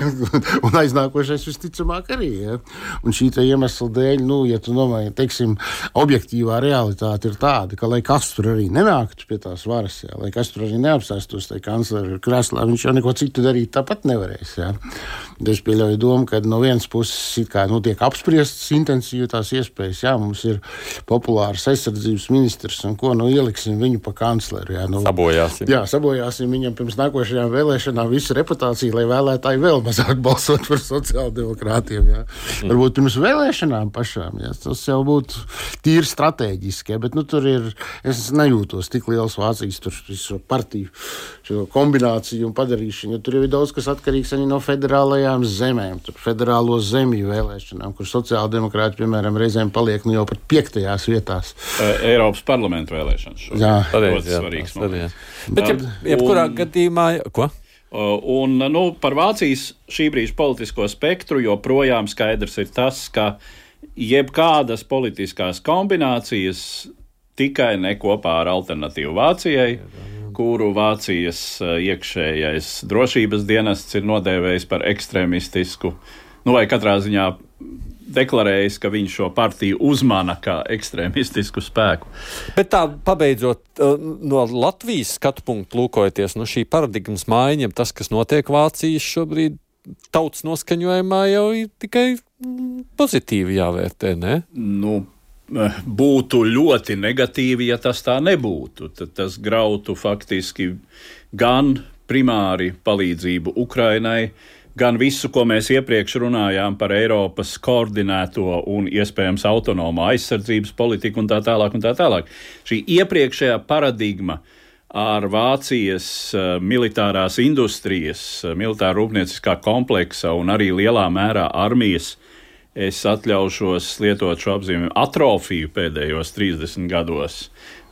un aiznākošais visticamāk arī. Ja? Un šī iemesla dēļ, nu, ja tu domāji, teiksim, objektīvā realitāte ir tāda, ka lai kas tur arī nenāktu pie tās varas, ja? lai kas tur arī neapsēstos tajā kanclera krēslā, viņš jau neko citu darīt tāpat nevarēs. Jā. Es pieļauju domu, ka no vienas puses kā, nu, tiek apspriestas intensīvi tās iespējas. Jā, mums ir populārs aizsardzības ministrs, un ko nu ieliksim viņu pa kancleru. Jā, nu, sabojāsim. Jā, sabojāsim viņam pirms nākošajām vēlēšanām visu reputāciju, lai vēlētāji vēl mazāk balsot par sociāldemokrātiem. Jā. Mm. Varbūt pirms vēlēšanām pašām. Jā. Tas jau būtu tīri strateģiski, jā, bet nu, tur ir, es nejūtos tik liels Vācijas partiju kombināciju un padarīšanu. Tur jau ir daudz kas atkarīgs arī no federālajām zemēm, federālo zemju vēlēšanām, kur sociāldemokrāti, piemēram, reizēm paliek nu, jau pat piektajās vietās. Eiropas parlamentu vēlēšanas. Jā, tas ir svarīgs. Bet, ja, jebkurā un... gadījumā, ko? Un nu, par Vācijas šī brīža politisko spektru joprojām skaidrs ir tas, ka jebkādas politiskās kombinācijas tikai ne kopā ar alternatīvu Vācijai, kuru Vācijas eh, iekšējais drošības dienests ir nodēvējis par ekstremistisku, nu vai katrā ziņā deklarējis, ka viņš šo partiju uzmana kā ekstremistisku spēku. Bet tā, pabeidzot, eh, no Latvijas skatu punktu lūkojoties, no šī paradigmas maiņa, tas, kas notiek Vācijas šobrīd, tautas noskaņojumā jau ir tikai mm, pozitīvi jāvērtē, ne? Nu, būtu ļoti negatīvi, ja tas tā nebūtu. Tad tas grautu faktiski gan primāri palīdzību Ukrainai, gan visu, ko mēs iepriekš runājām par Eiropas koordinēto un iespējams autonomo aizsardzības politiku un tā tālāk. Un tā tālāk. Šī iepriekšējā paradigma ar Vācijas uh, militārās industrijas, uh, militāra rūpnieciskā kompleksa un arī lielā mērā armijas es atļaušos lietot šo apzīmējumu atrofiju pēdējos 30 gados.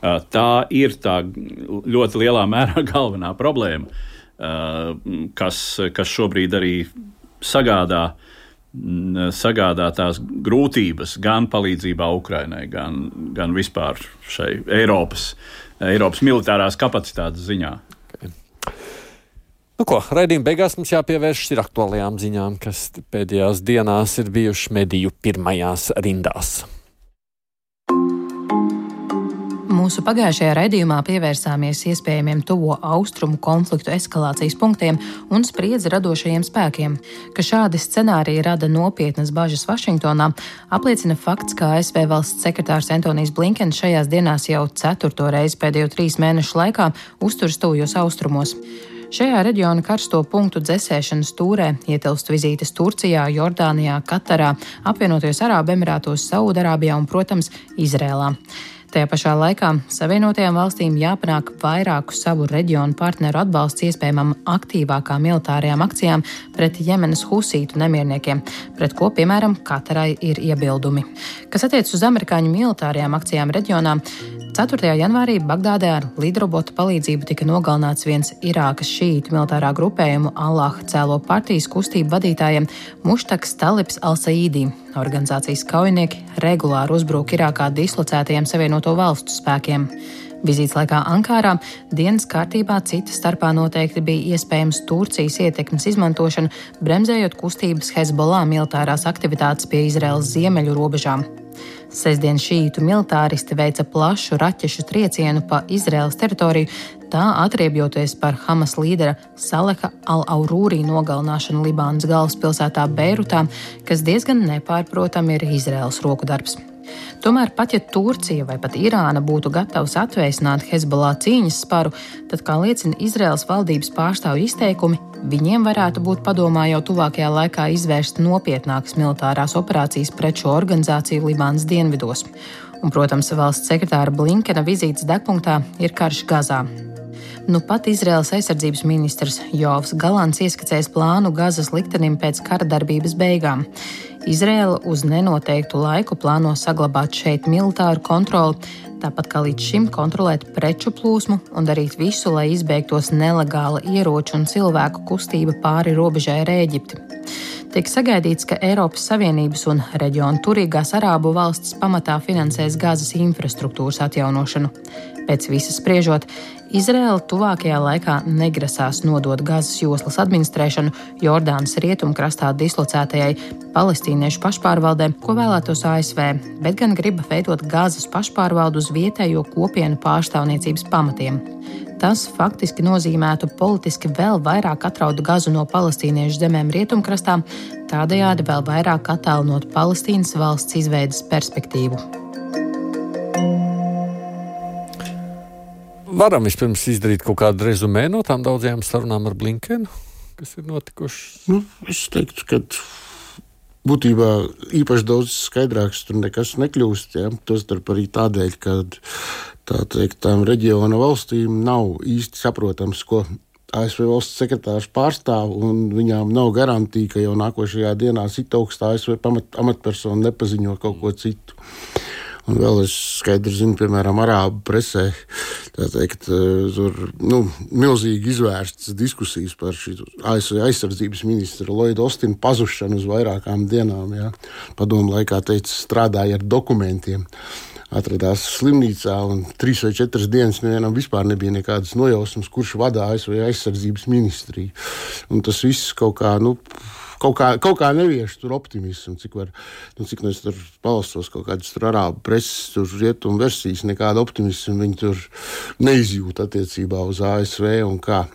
Tā ir tā ļoti lielā mērā galvenā problēma, kas, kas šobrīd arī sagādā, sagādā tās grūtības gan palīdzībā Ukrainai, gan, gan vispār šai Eiropas, Eiropas militārās kapacitātes ziņā. Nu, ko, raidījuma beigās mums jāpievēršas aktuālajām ziņām, kas pēdējās dienās ir bijušas mediju pirmajās rindās. Mūsu pagājušajā raidījumā pievērsāmies iespējamiem tuvo austrumu konfliktu eskalācijas punktiem un spriedzi radošajiem spēkiem. Ka šādi scenāriji rada nopietnas bažas Vašingtonā, apliecina fakts, ka ASV valsts sekretārs Antonijs Blinkens šajās dienās jau ceturto reizi pēdējo trīs mēnešu laikā uzturas tuvjos austrumos. Šajā reģiona karsto punktu dzēsēšanas stūrē ietilpst vizītes Turcijā, Jordānijā, Katarā, apvienotajos Arābu Emirātos, Saudarābijā un, protams, Izrēlā. Tajā pašā laikā Savienotajām valstīm jāpanāk vairāku savu reģionu partneru atbalsts iespējamam aktīvākām militārajām akcijām pret Jemenas husītu nemierniekiem, pret ko, piemēram, Katarai ir iebildumi. Kas attiecas uz amerikāņu militārajām akcijām reģionā, 4. janvārī Bagdādē ar lidrobotu palīdzību tika nogalināts viens Irākas šītu militārā grupējuma Allah cēlo partijas kustību vadītājiem Muštaks Talibs Al-Saīdī. Organizācijas kaujinieki regulāri uzbruk Irākā dislocētajiem Savienoto valstu spēkiem. Vizītes laikā Ankārā dienas kārtībā cita starpā noteikti bija iespējams Turcijas ietekmes izmantošana, bremzējot kustības Hezbollah militārās aktivitātes pie Izraels ziemeļu robežām. Sesdien šītu militāristi veica plašu raķešu triecienu pa Izraēlas teritoriju, tā atriebjoties par Hamas līdera Saleha al-Aurūrī nogalināšanu Libānas galvaspilsētā Beirutā, kas diezgan nepārprotami ir Izraēlas roku darbs. Tomēr pat ja Turcija vai pat Irāna būtu gatavs atvēsināt Hezbollah cīņas sparu, tad, kā liecina Izraels valdības pārstāvju izteikumi, viņiem varētu būt padomā jau tuvākajā laikā izvērst nopietnākas militārās operācijas pret šo organizāciju Libānas dienvidos. Un, protams, valsts sekretāra Blinkena vizītes degpunktā ir karš Gazā. Nu pat Izraels aizsardzības ministrs Jovs Galants ieskicējis plānu Gazas liktenim pēc kara darbības beigām. Izraela uz nenoteiktu laiku plāno saglabāt šeit militāru kontroli, tāpat kā līdz šim kontrolēt preču plūsmu un darīt visu, lai izbeigtos nelegāla ieroču un cilvēku kustība pāri robežai ar Ēģipti. Tiek sagaidīts, ka Eiropas Savienības un reģiona turīgās arābu valstis pamatā finansēs gāzes infrastruktūras atjaunošanu. Pēc visas spriežot, Izraela tuvākajā laikā negrasās nodot Gazas joslas administrēšanu Jordānas rietumkrastā dislocētajai palestīniešu pašpārvaldē, ko vēlētos ASV, bet gan grib veidot Gazas pašpārvaldu uz vietējo kopienu pārstāvniecības pamatiem. Tas faktiski nozīmētu politiski vēl vairāk atraudu gazu no palestīniešu zemēm rietumkrastā, tādējādi vēl vairāk attālinot Palestīnas valsts izveidas perspektīvu. Varam vispirms izdarīt kaut kādu rezumē no tām daudzajām sarunām ar Blinkenu, kas ir notikušas? Nu, es teiktu, ka būtībā īpaši daudz skaidrāks tur nekas nekļūst. Ja? Tostarp arī tādēļ, ka tā teikt, tām reģiona valstīm nav īsti saprotams, ko ASV valsts sekretārs pārstāv, un viņām nav garantija, ka jau nākošajā dienā sit augstā ASV amatpersona nepaziņo kaut ko citu. Un vēl es skaidri zinu, piemēram, arābu presē, teikt, eh, tur nu, milzīgi izvērstas diskusijas par ASV aizsardzības ministra Lloyda Ostina pazušanu uz vairākām dienām. Jā. Padomu laikā teica, strādāja ar dokumentiem atradās slimnīcā, un trīs vai četras dienas nevienam vispār nebija nekādas nojausmas, kurš vadā ASV aizsardzības ministriju. Un tas viss kaut kā. Nu, kaut kā, kaut kā nevieš tur optimismu, cik, var, nu, cik nu es tur palastos kaut kādas tur arābu preses, tur rietumu versijas, nekāda optimisma viņi tur neizjūt attiecībā uz ASV un kā.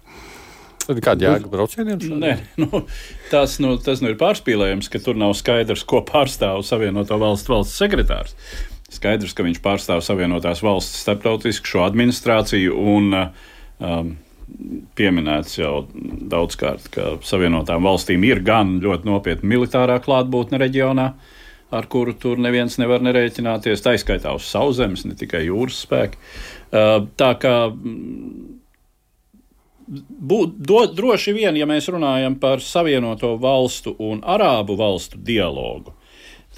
Tad kāda jēga braucieniem? Nē, nu, tas, nu, tas nu ir pārspīlējums, ka tur nav skaidrs, ko pārstāv Savienoto valstu valsts sekretārs. Skaidrs, ka viņš pārstāv Savienotās valsts starptautisku šo administrāciju un um, pieminēts jau daudzkārt, ka Savienotām valstīm ir gan ļoti nopietna militārā klātbūtne reģionā, ar kuru tur neviens nevar nerēķināties. Tā izskaitā uz sauszemes, ne tikai jūras spēki. Uh, tā kā mm, būt, do, droši vien, ja mēs runājam par Savienoto valstu un Arābu valstu dialogu,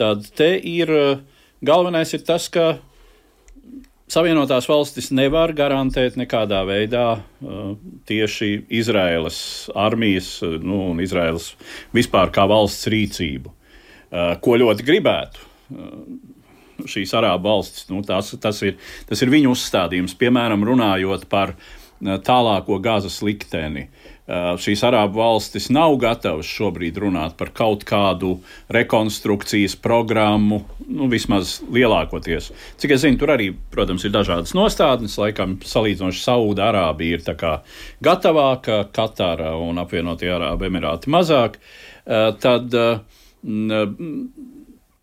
tad te ir uh, galvenais ir tas, ka Savienotās valstis nevar garantēt nekādā veidā uh, tieši Izraēlas armijas uh, nu, un Izraēlas vispār kā valsts rīcību, uh, ko ļoti gribētu. Uh, šīs arābu valstis, nu, tas, tas, ir, tas ir viņu uzstādījums, piemēram, runājot par uh, tālāko gazas likteni. Eh, šīs arābu valstis nav gatavas šobrīd runāt par kaut kādu rekonstrukcijas programmu, nu, vismaz lielākoties. Cik es zinu, tur arī, protams, ir dažādas nostādnes. Laikam, salīdzinoši Saūda Arābija ir gatavāka, Katāra un apvienotie Arābu Emirāti mazāk. Eh, tad eh,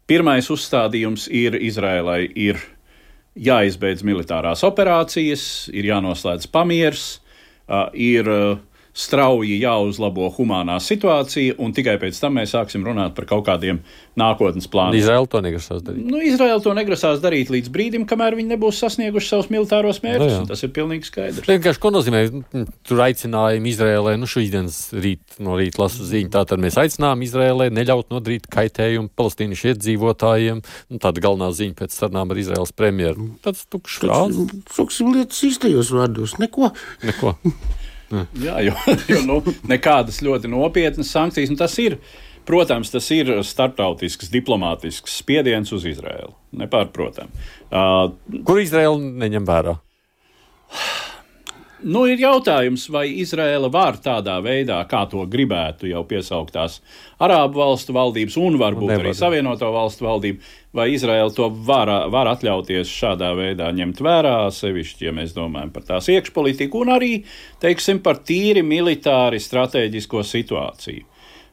pirmais uzstādījums ir Izrēlai ir jāizbeidz militārās operācijas, ir jānoslēdz pamieris, ir strauji jāuzlabo humanā situācija, un tikai pēc tam mēs sāksim runāt par kaut kādiem nākotnes plāniem. Izraela to negrasās darīt. Nu, Izraela to negrasās darīt līdz brīdim, kamēr viņi nebūs sasnieguši savus militāros mērķus. Nu, jā. tas ir pilnīgi skaidrs. Vienkārši, ko nozīmē mm, tur aicinājumi Izrēlē, nu šodienas rīt no rīta lasu ziņu, tātad mēs aicinām Izrēlē neļaut nodarīt kaitējumu palestīniešu iedzīvotājiem. Nu, tāda galvenā ziņa pēc sarunām ar Izraels premjeru. Tāds tukšs frāzes. Sāksim lietas īstajos vārdos. Neko. Neko. Jā, jo, jo nu, nekādas ļoti nopietnas sankcijas, tas ir. Protams, tas ir starptautisks, diplomātisks spiediens uz Izraēlu. Nepārprotami. Uh, Kur Izraela neņem vērā? Nu, ir jautājums, vai Izraela var tādā veidā, kā to gribētu jau piesauktās Arābu valstu valdības un varbūt Nevar. arī Savienoto valstu valdība, vai Izraela to var, var atļauties šādā veidā ņemt vērā, sevišķi, ja mēs domājam par tās iekšpolitiku un arī, teiksim, par tīri militāri strateģisko situāciju.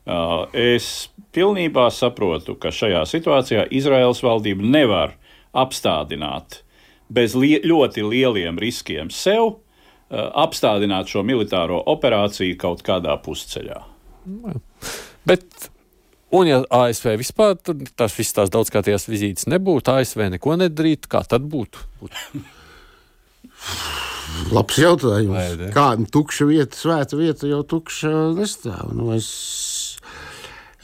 Uh, Es pilnībā saprotu, ka šajā situācijā Izraels valdība nevar apstādināt bez li ļoti lieliem riskiem sev, apstādināt šo militāro operāciju kaut kādā pusceļā. Bet, un ja ASV vispār tur tās visas tās daudzkārtējās vizītes nebūtu, ASV neko nedarītu, kā tad būtu? būtu? Labs jautājums. Kāda tukša vieta, svēta vieta jau tukša nestāv. Nu, es,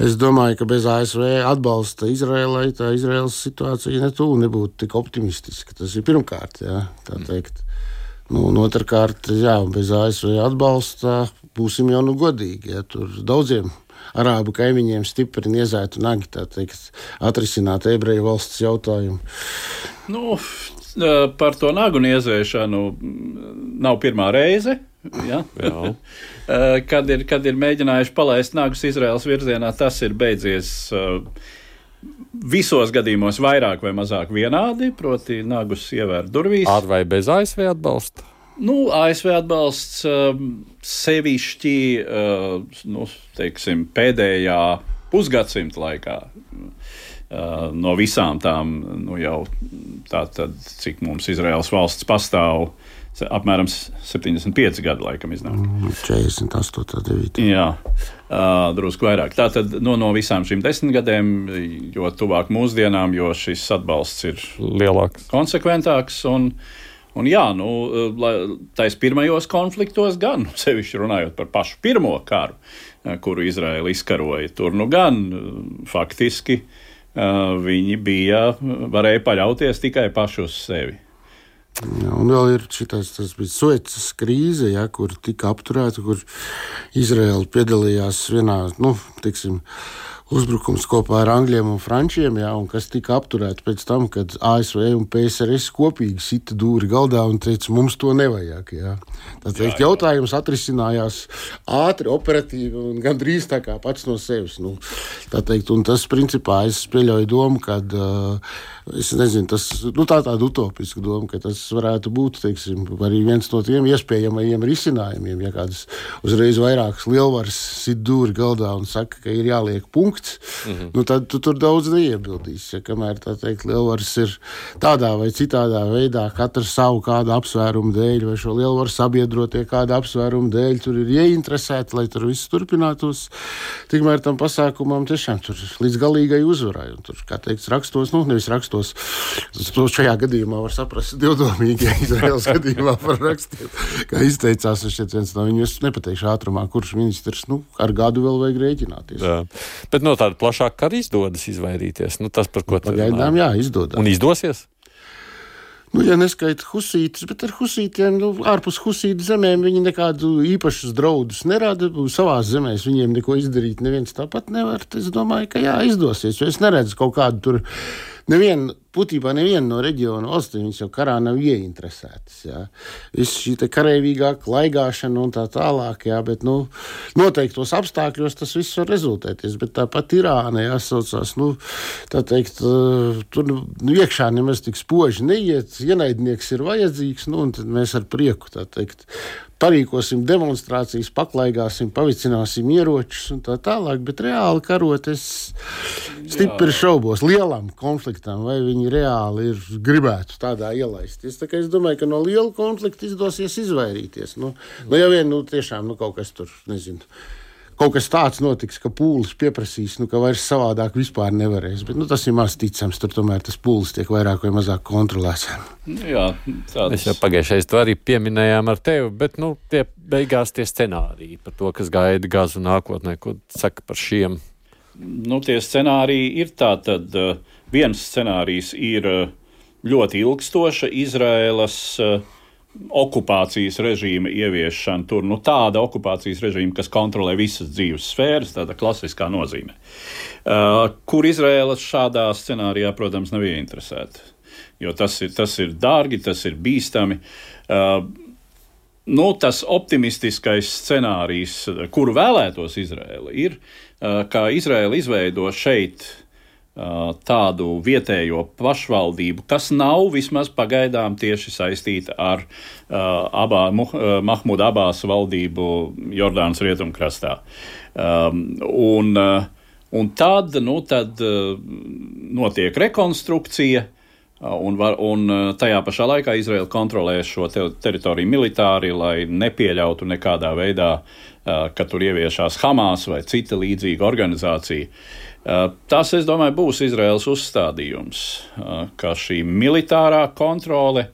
es domāju, ka bez ASV atbalsta Izrēlai tā Izraels situācija netuvu nebūtu tik optimistiska. Tas ir pirmkārt, jā, tā teikt. Nu, un otrkārt, jā, bez ASV atbalsta būsim jau nu godīgi. Ja, tur daudziem arābu kaimiņiem stipri niezētu nagi, tā teikt, atrisināt ebreju valsts jautājumu. Nu, par to nagu niezēšanu nav pirmā reize. Ja? Kad, ir, kad ir mēģinājuši palaist nagus Izraels virzienā, tas ir beidzies uh, visos gadījumos vairāk vai mazāk vienādi. Proti, nagus ievērt durvīs. Ar vai bez ASV atbalsta? Nu, ASV atbalsts um, sevišķi uh, nu, teiksim, pēdējā pusgadsimta laikā. Uh, no visām tām, nu, jau tātad, cik mums Izraels valsts pastāv, apmēram 75 gadi, laikam, iznāk. 48, 9. Jā, drusku vairāk. Tātad no, no visām šīm desmitgadēm, jo tuvāk mūsdienām, jo šis atbalsts ir Lielāks. konsekventāks. Un, un jā, nu, tais pirmajos konfliktos gan, sevišķi runājot par pašu pirmo karu, kuru Izraela izkaroja, tur nu gan faktiski viņi bija, varēja paļauties tikai paši uz sevi. Jā, un vēl ir šitais, tas bija Suecas krīze, ja, kur tika apturēta, kur Izraela piedalījās vienā, nu, tiksim, uzbrukums kopā ar Angļiem un Frančiem, ja, un kas tika apturēta pēc tam, kad ASV un PSRS kopīgi sita dūri galdā un teica, mums to nevajag. Ja. Tas teikt, jautājums atrisinājās ātri, operatīvi un gandrīz tā kā pats no sevis. Nu, tā teikt, tas, principā, es pieļauju domu, ka es nezinu, tas nu, tā tāda utopiska doma, ka tas varētu būt teiksim, arī viens no tiem iespējamajiem risinājumiem. Ja kādas uzreiz vairākas lielvaras sit dūri galdā un saka, ka ir jāliek punkts, mm -hmm. nu, tad tu tur daudz neiebildīsi. Ja, kamēr tā teikt, lielvaras ir tādā vai citādā veidā, katra savu kādu apsvērumu dēļ, vai šo lielvaru sabiedrotie kādu apsvērumu dēļ, tur ir ieinteresēti, lai tur viss turpinātos. Tikmēr tam pasākumam tiešām tur līdz galīgai uzvarai. Un Tur, kā teikts, rakstos, nu, nevis rakstos, to šajā gadījumā var saprast divdomīgi, ja Izraels gadījumā par rakstiem. Kā izteicās, es šeit viens no viņiem, es nepateikšu ātrumā, kurš ministrs, nu, ar gadu vēl vajag rēķināties. Jā. Bet no tāda plašāka arī izdodas izvairīties. Nu, tas, par ko tu Pagaidām, jā, izdodas. Un izdosies? Nu, ja neskaita husītus, bet ar husītiem, nu, ārpus husītu zemēm, viņi nekādu īpašus draudus nerada. Savā zemē viņiem neko izdarīt neviens tāpat nevar. Es domāju, ka jā, izdosies. Jo es neredzu kaut kādu tur. Nevienu, būtībā neviena no reģiona valstīm jau karā nav ieinteresētas. Jā. Viss šī karavīgā klaigāšana un tā tālāk, jā, bet nu, noteiktos apstākļos tas viss var rezultēties. Bet tāpat Irāna jāsaucās, nu, tā teikt, eh, tur nu, iekšā nemaz tik spoži neiet. Ienaidnieks ir vajadzīgs, nu, un tad mēs ar prieku tā teikt. Parīkosim demonstrācijas, paklaigāsim, pavicināsim ieročus un tā tālāk, bet reāli karot es stipri šaubos. Lielam konfliktam vai viņi reāli ir gribētu tādā ielaisties. Tā es domāju, ka no liela konflikta izdosies izvairīties. Nu, nu ja vien nu, tiešām nu, kaut kas tur nezinu kaut kas tāds notiks, ka pūlis pieprasīs, nu, ka vairs savādāk vispār nevarēs. Bet nu, tas ir maz ticams. Tur tomēr tas pūlis tiek vairāk vai mazāk kontrolēts. Jā, tāds... Mēs jau pagājušajā to arī pieminējām ar tevi, bet nu, tie beigās tie scenāriji par to, kas gaida gāzu nākotnē, ko saka par šiem. Nu, tie scenāriji ir tātad. Uh, viens scenārijs ir uh, ļoti ilgstoša Izraēlas uh, okupācijas režīma ieviešana tur, nu, tāda okupācijas režīma, kas kontrolē visas dzīves sfēras, tāda klasiskā nozīmē. Uh, kur Izraela šādā scenārijā, protams, nav ieinteresēta. Jo tas ir, tas ir dārgi, tas ir bīstami. Uh, nu, tas optimistiskais scenārijs, kuru vēlētos Izraela, ir, uh, ka Izraela izveido šeit tādu vietējo pašvaldību, kas nav vismaz pagaidām tieši saistīta ar uh, abā, uh, Mahmuda Abās valdību Jordānas rietumkrastā. Um, un, uh, un tad, nu, tad uh, notiek rekonstrukcija. Un, var, un tajā pašā laikā Izraela kontrolē šo te teritoriju militāri, lai nepieļautu nekādā veidā, uh, ka tur ieviešās Hamas vai cita līdzīga organizācija. Uh, Tas, es domāju, būs Izraels uzstādījums, ka šī militārā kontrole,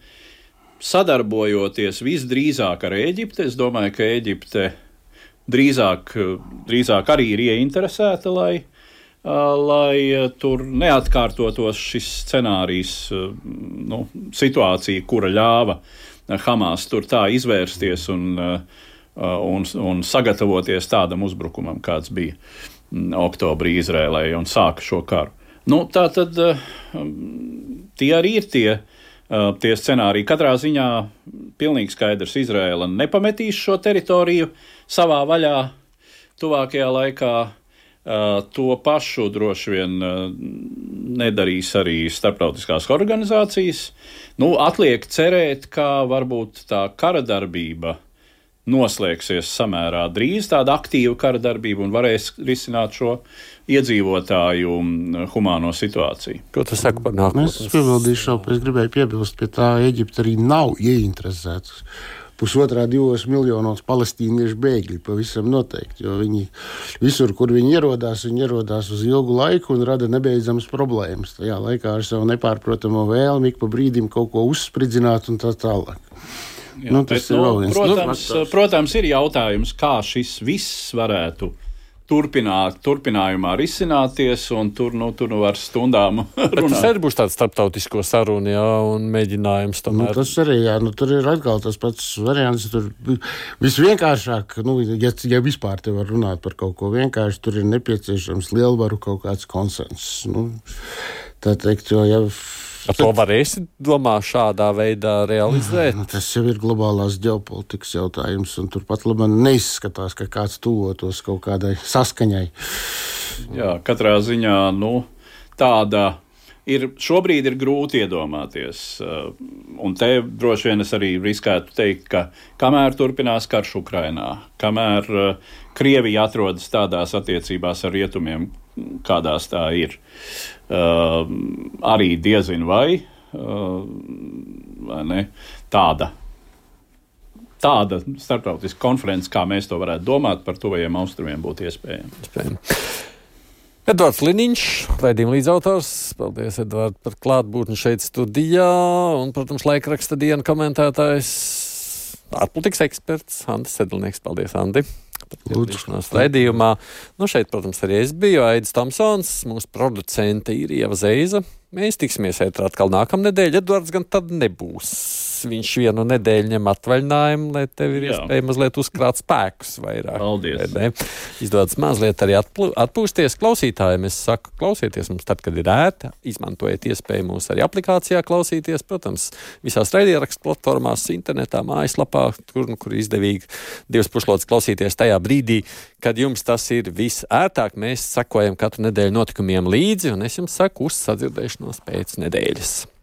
sadarbojoties visdrīzāk ar Eģipti, es domāju, ka Eģipte drīzāk, drīzāk arī ir ieinteresēta, lai, lai tur neatkārtotos šis scenārijs, nu, situācija, kura ļāva Hamas tur tā izvērsties un, un, un sagatavoties tādam uzbrukumam, kāds bija. oktobrī Izrēlē un sāka šo karu. Nu, tā tad eh, tie arī ir tie, tie scenāriji. Katrā ziņā pilnīgi skaidrs, Izrēla nepametīs šo teritoriju savā vaļā tuvākajā laikā. Uh, to pašu droši vien uh, nedarīs arī starptautiskās organizācijas. Nu, atliek cerēt, ka varbūt tā kara darbība noslēgsies samērā drīz tāda aktīva kara darbība un varēs risināt šo iedzīvotāju mm, humāno situāciju. Ko tu saki par nākotnē? Es piebildīšu, es gribēju piebilst pie tā, Eģipte arī nav ieinteresēta pusotrā divos miljonos palestīniešu bēgļi. Pavisam noteikti. Jo viņi visur, kur viņi ierodās, viņi ierodās uz ilgu laiku un rada nebeidzamas problēmas. Tajā laikā ar savu nepārprotamo vēlmi ik pa brīdim kaut ko uzspridzināt un tā tālāk. Jā, nu, tas bet, ir nu, viens. Protams, nu, protams, ir jautājums, kā šis viss varētu turpināt, turpinājumā risināties, un tur, nu, tur nu var stundām runāt. Tas arī būs tāds starptautisko sarunu, jā, un mēģinājums tomēr. Nu, tas arī, jā, nu, tur ir atkal tas pats variants, tur visvienkāršāk, nu, ja, ja vispār te var runāt par kaut ko vienkārši, tur ir nepieciešams lielvaru kaut kāds konsensus. Nu, tā teikt, jo, ja Ar to varēsi, domā, šādā veidā realizēt? Nu, tas jau ir globālās ģeopolitikas jautājums, un turpat labi neizskatās, ka kāds tuvotos kaut kādai saskaņai. Jā, katrā ziņā nu, tāda ir šobrīd ir grūti iedomāties. Uh, un te droši vien es arī riskētu teikt, ka kamēr turpinās karš Ukrainā, kamēr uh, Krievija atrodas tādās attiecībās ar rietumiem, kādās tā ir, uh, arī diezin vai, uh, vai ne, tāda. Tāda starptautiska konference, kā mēs to varētu domāt, par tuvajiem austrumiem būtu iespējama. Iespējams. Edvards Liniņš, raidījuma līdzautors. Paldies, Edvards, par klātbūtni šeit studijā. Un, protams, laikraksta dienu komentētājs, ārpolitikas eksperts Andris Sedlnieks. Paldies, Andi! Piedalīšanās raidījumā. Nu, šeit, protams, arī es biju Aidis Tomsons, mūsu producente ir Ieva Zeiza. Mēs tiksimies ētrā atkal nākamnedēļ. Edvards gan tad nebūs viņš vienu nedēļu ņem atvaļinājumu, lai tev ir iespēja mazliet uzkrāt spēkus vairāk. Paldies! Izdodas mazliet arī atpū, atpūsties klausītājiem. Es saku, klausieties mums tad, kad ir ērti, izmantojiet iespēju mūs arī aplikācijā klausīties, protams, visās raidierakstu platformās, internetā, mājaslapā, kur, nu, kur izdevīgi divas pušlodes klausīties tajā brīdī, kad jums tas ir visērtāk. Mēs sakojam katru nedēļu notikumiem līdzi, un es jums saku uz sadzirdēšanos pēc nedēļas.